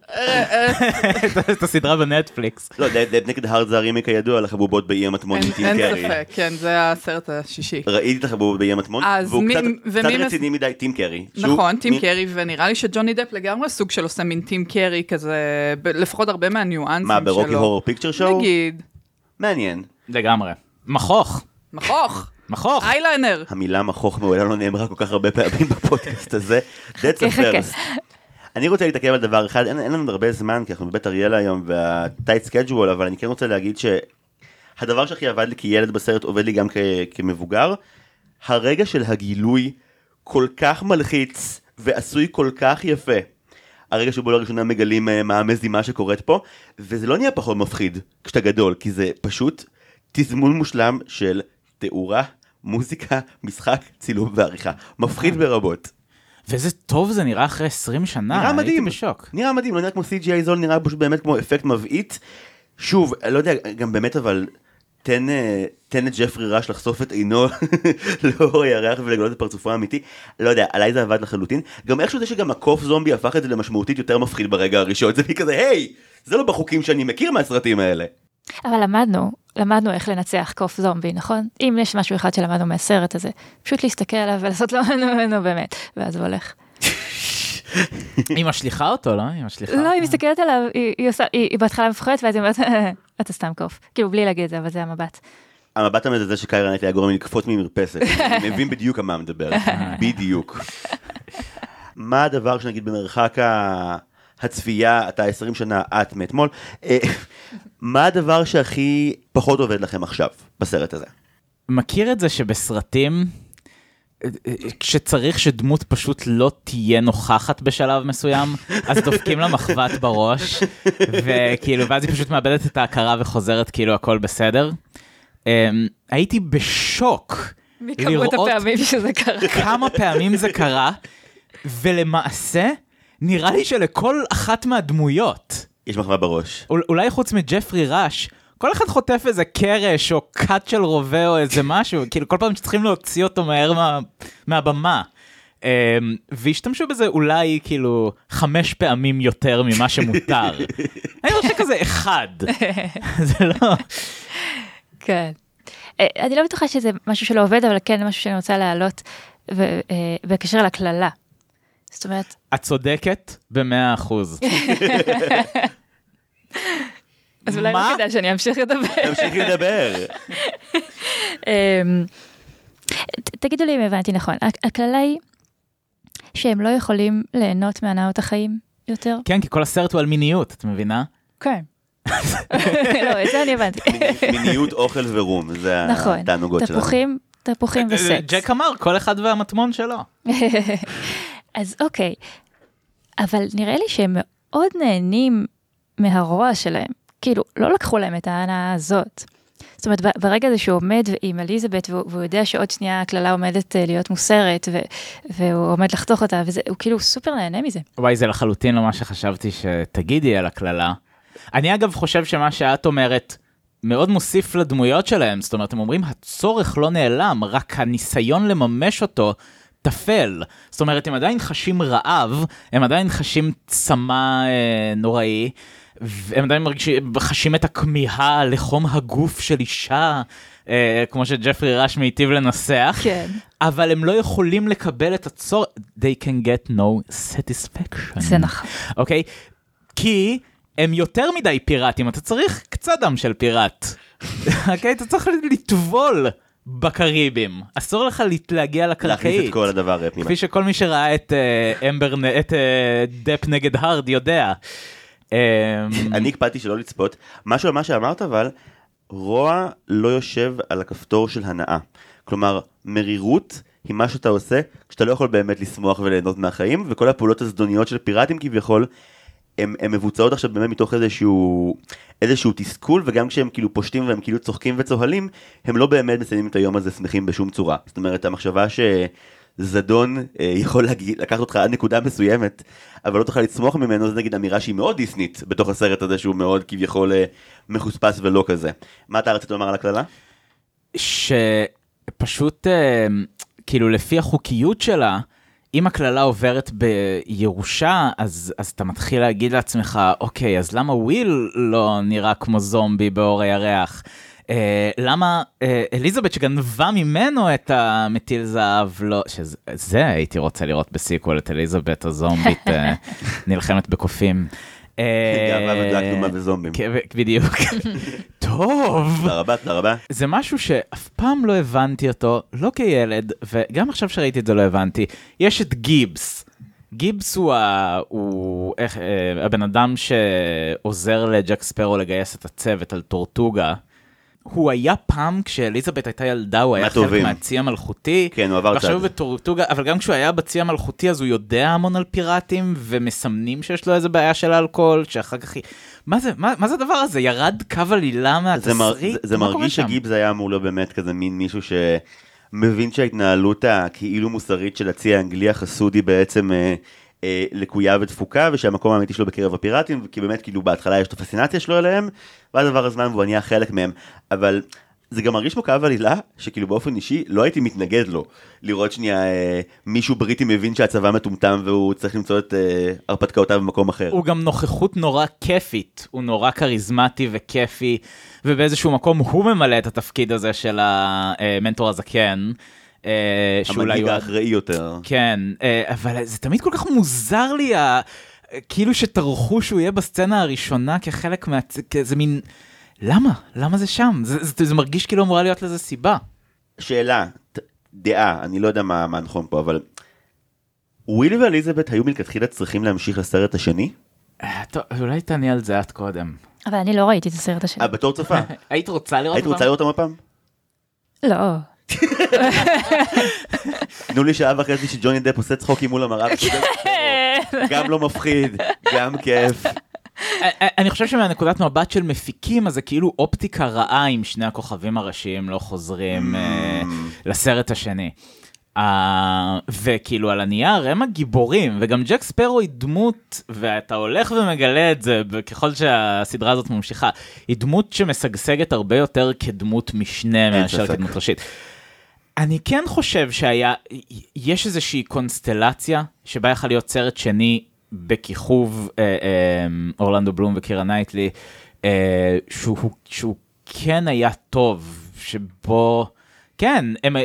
את הסדרה בנטפליקס. לא, דד נגד הארד זה הרימיק הידוע לחבובות באי המטמון עם אין טים אין קרי. ספק, כן, זה הסרט השישי. ראיתי את החבובות באי המטמון, אז והוא קצת רציני מדי, טים קרי. נכון, טים קרי, ונראה לי שג'וני דפ לגמרי סוג של עושה מין טים קרי כזה, לפחות הרבה מהניואנסים שלו. מה, ברוקי הורר פיקצ'ר שואו? נגיד, מעניין. לגמרי. מכוך, מכוך, מכוך. איילנר. המילה מכוך מעולם לא נאמרה כל כך הרבה פעמים בפודקאסט הזה. That's a first. אני רוצה להתעכב על דבר אחד, אין, אין לנו הרבה זמן, כי אנחנו בבית אריאלה היום וה tight schedule, אבל אני כן רוצה להגיד שהדבר שהכי עבד לי כילד בסרט עובד לי גם כ, כמבוגר. הרגע של הגילוי כל כך מלחיץ ועשוי כל כך יפה. הרגע שבו לראשונה מגלים אה, מה המזימה שקורית פה, וזה לא נהיה פחות מפחיד כשאתה גדול, כי זה פשוט תזמון מושלם של תאורה, מוזיקה, משחק, צילום ועריכה. מפחיד ברבות. ואיזה טוב זה נראה אחרי 20 שנה, נראה מדהים. הייתי בשוק. נראה מדהים, לא נראה כמו CGI זול, נראה פשוט באמת כמו אפקט מבעית. שוב, לא יודע, גם באמת אבל, תן, אה, תן את ג'פרי ראש לחשוף את עינו לאור הירח ולגלות את פרצופו האמיתי. לא יודע, עליי זה עבד לחלוטין. גם איכשהו זה שגם הקוף זומבי הפך את זה למשמעותית יותר מפחיד ברגע הראשון. זה כזה, היי, זה לא בחוקים שאני מכיר מהסרטים האלה. אבל למדנו, למדנו איך לנצח קוף זומבי, נכון? אם יש משהו אחד שלמדנו מהסרט הזה, פשוט להסתכל עליו ולעשות לו, נו, נו, באמת, ואז הוא הולך. היא משליכה אותו, לא? היא משליכה. לא, היא מסתכלת עליו, היא- היא עושה, היא היא בהתחלה מפחדת, ואז היא אומרת, אתה סתם קוף. כאילו, בלי להגיד את זה, אבל זה המבט. המבט המזעזע של קיירה נייטלי היה גורם לי לקפוץ ממרפסת. אני מבין בדיוק על מה מדבר. בדיוק. מה הדבר שנגיד במרחק ה- הצפייה, אתה 20 שנה, את מאתמול, אה, מה הדבר שהכי פחות עובד לכם עכשיו בסרט הזה? מכיר את זה שבסרטים, כשצריך שדמות פשוט לא תהיה נוכחת בשלב מסוים, אז דופקים לה מחבת בראש, וכאילו, ואז היא פשוט מאבדת את ההכרה וחוזרת כאילו הכל בסדר. אמ, הייתי בשוק מכמות לראות הפעמים שזה קרה. כמה פעמים זה קרה, ולמעשה, נראה לי שלכל אחת מהדמויות, יש מחווה בראש. אול- אולי חוץ מג'פרי ראש, כל אחד חוטף איזה קרש או קאט של רובה או איזה משהו, כאילו כל פעם שצריכים להוציא אותו מהר מה, מהבמה. Um, והשתמשו בזה אולי כאילו חמש פעמים יותר ממה שמותר. אני חושב כזה אחד. זה לא... כן. אה, אני לא בטוחה שזה משהו שלא עובד, אבל כן משהו שאני רוצה להעלות אה, בקשר לקללה. זאת אומרת, את צודקת במאה אחוז. אז אולי? לא כדאי שאני אמשיך לדבר. תמשיכי לדבר. אמ, תגידו לי אם הבנתי נכון, הקללה היא שהם לא יכולים ליהנות מהנאות החיים יותר? כן, כי כל הסרט הוא על מיניות, את מבינה? כן. לא, את זה אני הבנתי. מיניות, אוכל ורום, זה נכון, התענוגות שלנו. תפוחים, תפוחים וסקס. ג'ק אמר, כל אחד והמטמון שלו. אז אוקיי, אבל נראה לי שהם מאוד נהנים מהרוע שלהם. כאילו, לא לקחו להם את ההנאה הזאת. זאת אומרת, ברגע הזה שהוא עומד עם אליזבת, והוא, והוא יודע שעוד שנייה הקללה עומדת אה, להיות מוסרת, והוא עומד לחתוך אותה, וזה, הוא כאילו סופר נהנה מזה. וואי, זה לחלוטין לא מה שחשבתי שתגידי על הקללה. אני אגב חושב שמה שאת אומרת מאוד מוסיף לדמויות שלהם, זאת אומרת, הם אומרים, הצורך לא נעלם, רק הניסיון לממש אותו טפל. זאת אומרת, הם עדיין חשים רעב, הם עדיין חשים צמא אה, נוראי, והם עדיין מרגישים, חשים את הכמיהה לחום הגוף של אישה, אה, כמו שג'פרי ראש מיטיב לנסח. כן. אבל הם לא יכולים לקבל את הצורך, they can get no satisfaction. זה נכון. אוקיי? כי הם יותר מדי פיראטים, אתה צריך קצת דם של פיראט. אוקיי? אתה צריך לטבול בקריבים. אסור לך להגיע להכניס לקרקעית. את כל הדבר אה, פנימה. כפי שכל מי שראה את אה, אמבר, את אה, דפ נגד הארד יודע. אה, אני הקפדתי שלא לצפות. משהו על מה שאמרת אבל, רוע לא יושב על הכפתור של הנאה. כלומר, מרירות היא מה שאתה עושה כשאתה לא יכול באמת לשמוח וליהנות מהחיים, וכל הפעולות הזדוניות של פיראטים כביכול, הן מבוצעות עכשיו באמת מתוך איזשהו, איזשהו תסכול, וגם כשהם כאילו פושטים והם כאילו צוחקים וצוהלים, הם לא באמת מסיימים את היום הזה שמחים בשום צורה. זאת אומרת, המחשבה ש... זדון אה, יכול להגיד, לקחת אותך עד נקודה מסוימת, אבל לא תוכל לצמוח ממנו, זה נגיד אמירה שהיא מאוד דיסנית בתוך הסרט הזה שהוא מאוד כביכול אה, מחוספס ולא כזה. מה אתה רצית לומר על הקללה? ש... פשוט, אה, כאילו, לפי החוקיות שלה, אם הקללה עוברת בירושה, אז, אז אתה מתחיל להגיד לעצמך, אוקיי, אז למה וויל לא נראה כמו זומבי באור הירח? אה, למה אה, אליזבת שגנבה ממנו את המטיל זהב, לא, שזה הייתי רוצה לראות בסיקוול, את אליזבת הזומבית אה, נלחמת בקופים. אה, גאווה. כן, בדיוק. טוב. תודה רבה, תודה רבה. זה משהו שאף פעם לא הבנתי אותו, לא כילד, וגם עכשיו שראיתי את זה לא הבנתי. יש את גיבס. גיבס הוא, ה... הוא איך, אה, הבן אדם שעוזר לג'ק ספרו לגייס את הצוות על טורטוגה. הוא היה פעם, כשאליזבת הייתה ילדה, הוא היה חלק. מהצי המלכותי. כן, הוא עבר ועכשיו הוא צד. בטורטוגה, אבל גם כשהוא היה בצי המלכותי, אז הוא יודע המון על פיראטים, ומסמנים שיש לו איזה בעיה של אלכוהול, שאחר כך... היא- מה זה, מה, מה זה הדבר הזה? ירד קו עלילה זה, מר, מהתסריט? זה, זה מרגיש? שגיבס היה אמור להיות באמת כזה מין מישהו שמבין שההתנהלות הכאילו מוסרית של הצי האנגלי החסודי בעצם אה, אה, לקויה ודפוקה, ושהמקום האמיתי שלו בקרב הפיראטים, כי באמת כאילו בהתחלה יש את הפסינציה שלו אליהם, ואז עבר הזמן והוא נהיה חלק מהם, אבל זה גם מרגיש כמו קו עלילה, שכאילו באופן אישי לא הייתי מתנגד לו, לראות שנייה אה, מישהו בריטי מבין שהצבא מטומטם והוא צריך למצוא את אה, הרפתקאותיו במקום אחר. הוא גם נוכחות נורא כיפית, הוא נורא כריזמטי וכיפי, ובאיזשהו מקום הוא ממלא את התפקיד הזה של המנטור הזקן. אה, המנהיג האחראי יותר. כן, אה, אבל זה תמיד כל כך מוזר לי, כאילו שטרחו שהוא יהיה בסצנה הראשונה כחלק מה... כזה מין... למה? למה זה שם? זה, זה, זה מרגיש כאילו אמורה להיות לזה סיבה. שאלה, דעה, אני לא יודע מה, מה נכון פה, אבל ווילי ואליזבת היו מלכתחילה צריכים להמשיך לסרט השני? אה, טוב, אולי תעני על זה את קודם. אבל אני לא ראיתי את הסרט השני. אה, בתור צופה. היית רוצה לראות היית? רוצה לראות אותם הפעם? לא. תנו לי שעה וחצי שג'וני דפ עושה צחוקים מול המראה. וצודק. גם לא מפחיד, גם כיף. אה, אה, אני חושב שמהנקודת מבט של מפיקים, אז זה כאילו אופטיקה רעה אם שני הכוכבים הראשיים לא חוזרים אה, לסרט השני. וכאילו על הנייר הם הגיבורים, וגם ג'ק ספרו היא דמות, ואתה הולך ומגלה את זה ככל שהסדרה הזאת ממשיכה, היא דמות שמשגשגת הרבה יותר כדמות משנה מאשר. כדמות ראשית. אני כן חושב שהיה, יש איזושהי קונסטלציה שבה יכול להיות סרט שני בכיכוב אה, אה, אורלנדו בלום וקירה נייטלי, אה, שהוא, שהוא כן היה טוב, שבו, כן, הם,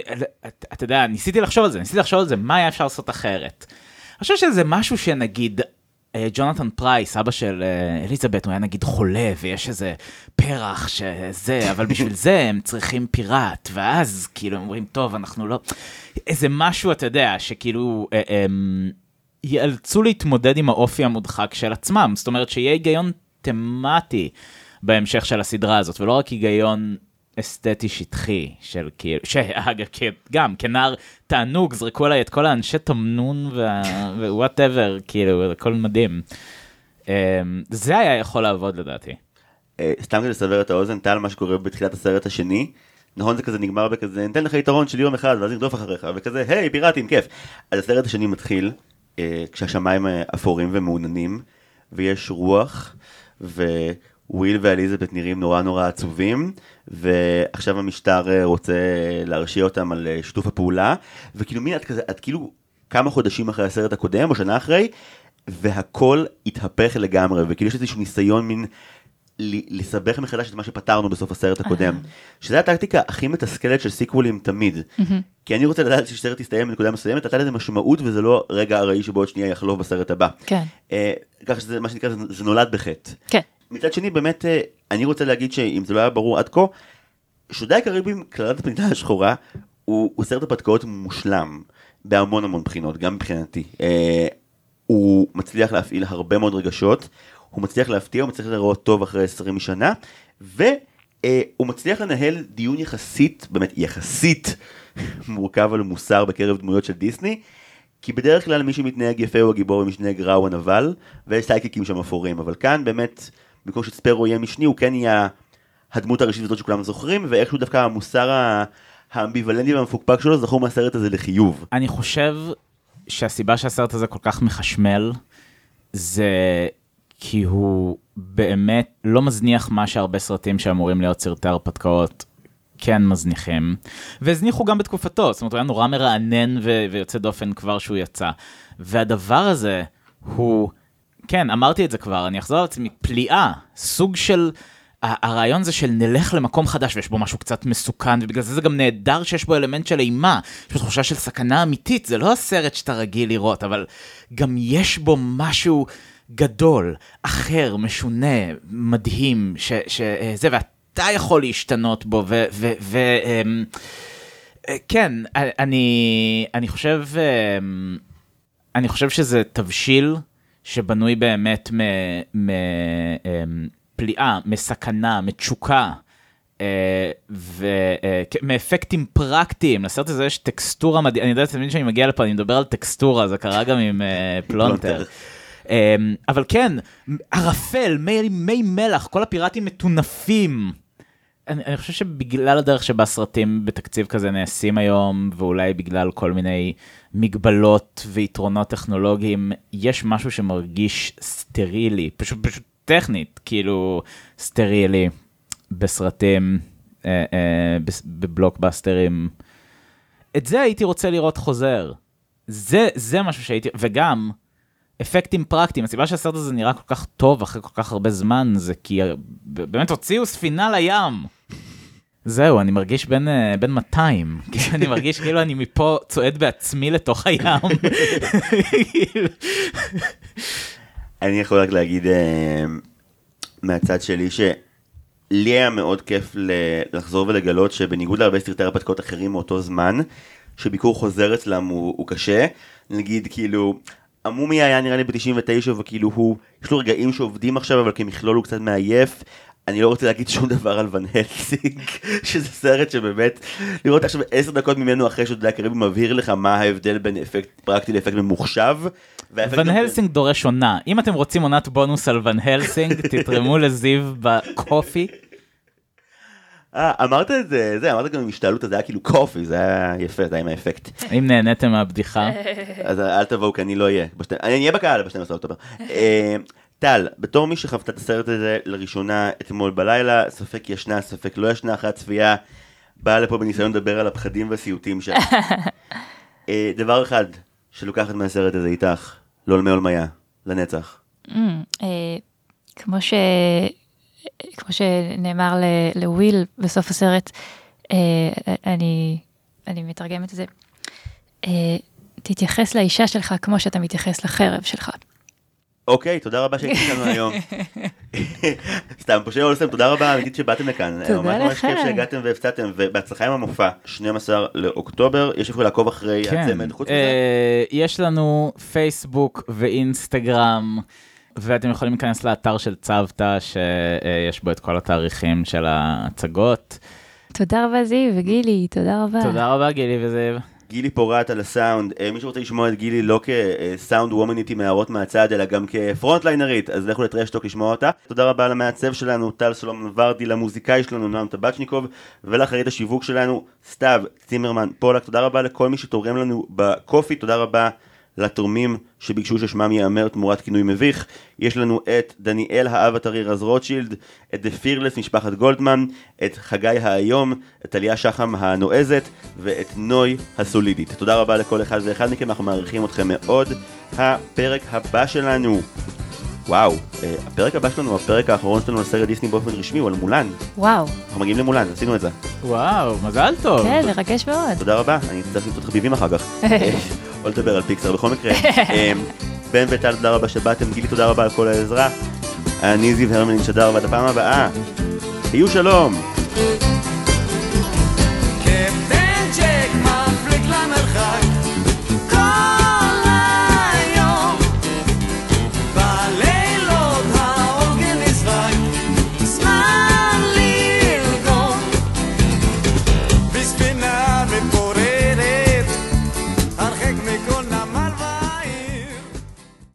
אתה יודע, ניסיתי לחשוב על זה, ניסיתי לחשוב על זה, מה היה אפשר לעשות אחרת. אני חושב שזה משהו שנגיד, ג'ונתן פרייס, אבא של אה, אליזבת, הוא היה נגיד חולה, ויש איזה פרח שזה, אבל בשביל זה הם צריכים פיראט, ואז כאילו הם אומרים, טוב, אנחנו לא... איזה משהו, אתה יודע, שכאילו... אה, הם ייאלצו להתמודד עם האופי המודחק של עצמם, זאת אומרת שיהיה היגיון תמטי בהמשך של הסדרה הזאת, ולא רק היגיון אסתטי שטחי של כאילו, שאגב, גם כנער תענוג, זרקו עליי את כל האנשי תמנון ו whatever, כאילו, הכל מדהים. אמ, זה היה יכול לעבוד לדעתי. אה, סתם כדי לסבר את האוזן, טל, מה שקורה בתחילת הסרט השני, נכון זה כזה נגמר בכזה, ניתן לך יתרון של יום אחד, ואז נרדוף אחריך, וכזה, היי, פיראטים, כיף. אז הסרט השני מתחיל, אה, כשהשמיים אה, אפורים ומעוננים, ויש רוח, וויל ואליזבת נראים נורא נורא עצובים, ועכשיו המשטר אה, רוצה להרשיע אותם על אה, שיתוף הפעולה, וכאילו מין, את כזה, את כאילו כמה חודשים אחרי הסרט הקודם, או שנה אחרי, והכל התהפך לגמרי, וכאילו יש איזשהו ניסיון מין לסבך מחדש את מה שפתרנו בסוף הסרט הקודם. שזה הטקטיקה הכי מתסכלת של סיקוולים תמיד. כי אני רוצה לדעת שסרט יסתיים בנקודה מסוימת, נתן לזה משמעות וזה לא רגע ארעי שבו עוד שנייה יחלוף בסרט הבא. כן. אה, כך שזה מה שנקרא, זה נולד בחטא. כן. מצד שני, באמת, אה, אני רוצה להגיד שאם זה לא היה ברור עד כה, שודי הקריבים, קללת הפנינה השחורה, הוא, הוא סרט הפתקאות מושלם, בהמון המון בחינות, גם מבחינתי. אה, הוא מצליח להפעיל הרבה מאוד רגשות, הוא מצליח להפתיע, הוא מצליח לראות טוב אחרי 20 שנה, והוא מצליח לנהל דיון יחסית, באמת יחסית, מורכב על מוסר בקרב דמויות של דיסני. כי בדרך כלל מי שמתנהג יפה הוא הגיבור ומי שמתנהג רע הוא הנבל, ויש סייקיקים שם אפורים, אבל כאן באמת, במקום שספרו יהיה משני, הוא כן יהיה הדמות הראשית הזאת שכולם זוכרים, ואיכשהו דווקא המוסר האמביוולנטי והמפוקפק שלו זכור מהסרט הזה לחיוב. אני חושב שהסיבה שהסרט הזה כל כך מחשמל, זה כי הוא באמת לא מזניח מה שהרבה סרטים שאמורים להיות סרטי הרפתקאות, כן מזניחים, והזניחו גם בתקופתו, זאת אומרת, הוא היה נורא מרענן ו- ויוצא דופן כבר שהוא יצא. והדבר הזה הוא, כן, אמרתי את זה כבר, אני אחזור על עצמי, פליאה, סוג של... הרעיון זה של נלך למקום חדש ויש בו משהו קצת מסוכן ובגלל זה זה גם נהדר שיש בו אלמנט של אימה, יש בו תחושה של סכנה אמיתית, זה לא הסרט שאתה רגיל לראות, אבל גם יש בו משהו גדול, אחר, משונה, מדהים, שזה, ואתה יכול להשתנות בו, ו... ו, ו אמ, כן, אני, אני חושב, אמ, אני חושב שזה תבשיל שבנוי באמת מ... מ אמ, מפליאה, מסכנה, מתשוקה. uh, ומאפקטים פרקטיים, לסרט הזה יש טקסטורה מדהימה, אני יודע תמיד שאני מגיע לפה, אני מדבר על טקסטורה, זה קרה גם עם uh, פלונטר. um, אבל כן, ערפל, מי, מי מלח, כל הפיראטים מטונפים. אני, אני חושב שבגלל הדרך שבה סרטים בתקציב כזה נעשים היום, ואולי בגלל כל מיני מגבלות ויתרונות טכנולוגיים, יש משהו שמרגיש סטרילי, פשוט, פשוט טכנית, כאילו סטרילי בסרטים, אה, אה, בבלוקבאסטרים. את זה הייתי רוצה לראות חוזר. זה, זה משהו שהייתי, וגם אפקטים פרקטיים. הסיבה שהסרט הזה נראה כל כך טוב אחרי כל כך הרבה זמן, זה כי באמת הוציאו ספינה לים. זהו, אני מרגיש בין, אה, בין 200, אני מרגיש כאילו אני מפה צועד בעצמי לתוך הים. אני יכול רק להגיד אה, מהצד שלי שלי היה מאוד כיף לחזור ולגלות שבניגוד להרבה סרטי הרפתקאות אחרים מאותו זמן, שביקור חוזר אצלם הוא, הוא קשה. נגיד כאילו, עמומי היה נראה לי ב-99 וכאילו הוא, יש לו רגעים שעובדים עכשיו אבל כמכלול הוא קצת מעייף. אני לא רוצה להגיד שום דבר על ון הלסינג, שזה סרט שבאמת, לראות עכשיו עשר דקות ממנו אחרי שאתה יודע, קריבי מבהיר לך מה ההבדל בין אפקט פרקטי לאפקט ממוחשב. ון הלסינג דורש עונה, אם אתם רוצים עונת בונוס על ון הלסינג, תתרמו לזיו בקופי. אה, אמרת את זה, זה, אמרת גם עם השתעלות, זה היה כאילו קופי, זה היה יפה, זה היה עם האפקט. אם נהניתם מהבדיחה. אז אל תבואו, כי אני לא אהיה. אני אהיה בקהל ב-12 באוקטובר. אה, טל, בתור מי שחוותה את הסרט הזה לראשונה אתמול בלילה, ספק ישנה, ספק לא ישנה אחרי הצפייה, באה לפה בניסיון לדבר על הפחדים והסיוטים שלה. אה, דבר אחד שלוקחת מהסרט הזה איתך, לעולמי עולמיה, לנצח. Mm, כמו ש... כמו שנאמר לוויל בסוף הסרט, אה, אני, אני מתרגמת את זה, תתייחס לאישה שלך כמו שאתה מתייחס לחרב שלך. אוקיי, תודה רבה שהייתם איתנו היום. סתם, פושע אולסם, תודה רבה אמיתית שבאתם לכאן. תודה לכם. ממש כיף שהגעתם והפצעתם, ובהצלחה עם המופע, 12 לאוקטובר, יש איפה לעקוב אחרי כן. הצמד. חוץ מזה? אה, יש לנו פייסבוק ואינסטגרם. ואתם יכולים להיכנס לאתר של צוותא, שיש בו את כל התאריכים של ההצגות. תודה רבה זיו וגילי, תודה רבה. תודה רבה גילי וזיו. גילי פורט על הסאונד, אה, מי שרוצה לשמוע את גילי לא כסאונד וומנית עם הערות מהצד, אלא גם כפרונטליינרית, אז לכו לטרשטוק לשמוע אותה. תודה רבה למעצב שלנו, טל סולומון ורדי, למוזיקאי שלנו, נועם טבצ'ניקוב, ולאחרית השיווק שלנו, סתיו צימרמן פולק. תודה רבה לכל מי שתורם לנו בקופי, תודה רבה. לתורמים שביקשו ששמם ייאמר תמורת כינוי מביך. יש לנו את דניאל האב הטרי רז רוטשילד, את דה פירלס משפחת גולדמן, את חגי האיום, את טליה שחם הנועזת ואת נוי הסולידית. תודה רבה לכל אחד ואחד מכם, אנחנו מעריכים אתכם מאוד. הפרק הבא שלנו וואו, אה, הפרק הבא שלנו, הפרק האחרון שלנו על סרט דיסני באופן רשמי הוא על מולן. וואו. אנחנו מגיעים למולן, עשינו את זה. וואו, מזל טוב. כן, מרגש מאוד. תודה רבה, אני אצטרך למצוא חביבים אחר כך. או לדבר על פיקסר בכל מקרה. אמ, בן וטל, תודה רבה שבאתם, גילי תודה רבה על כל העזרה. אני זיו הרמלין שדר, ועד הפעם הבאה, היו שלום. Kept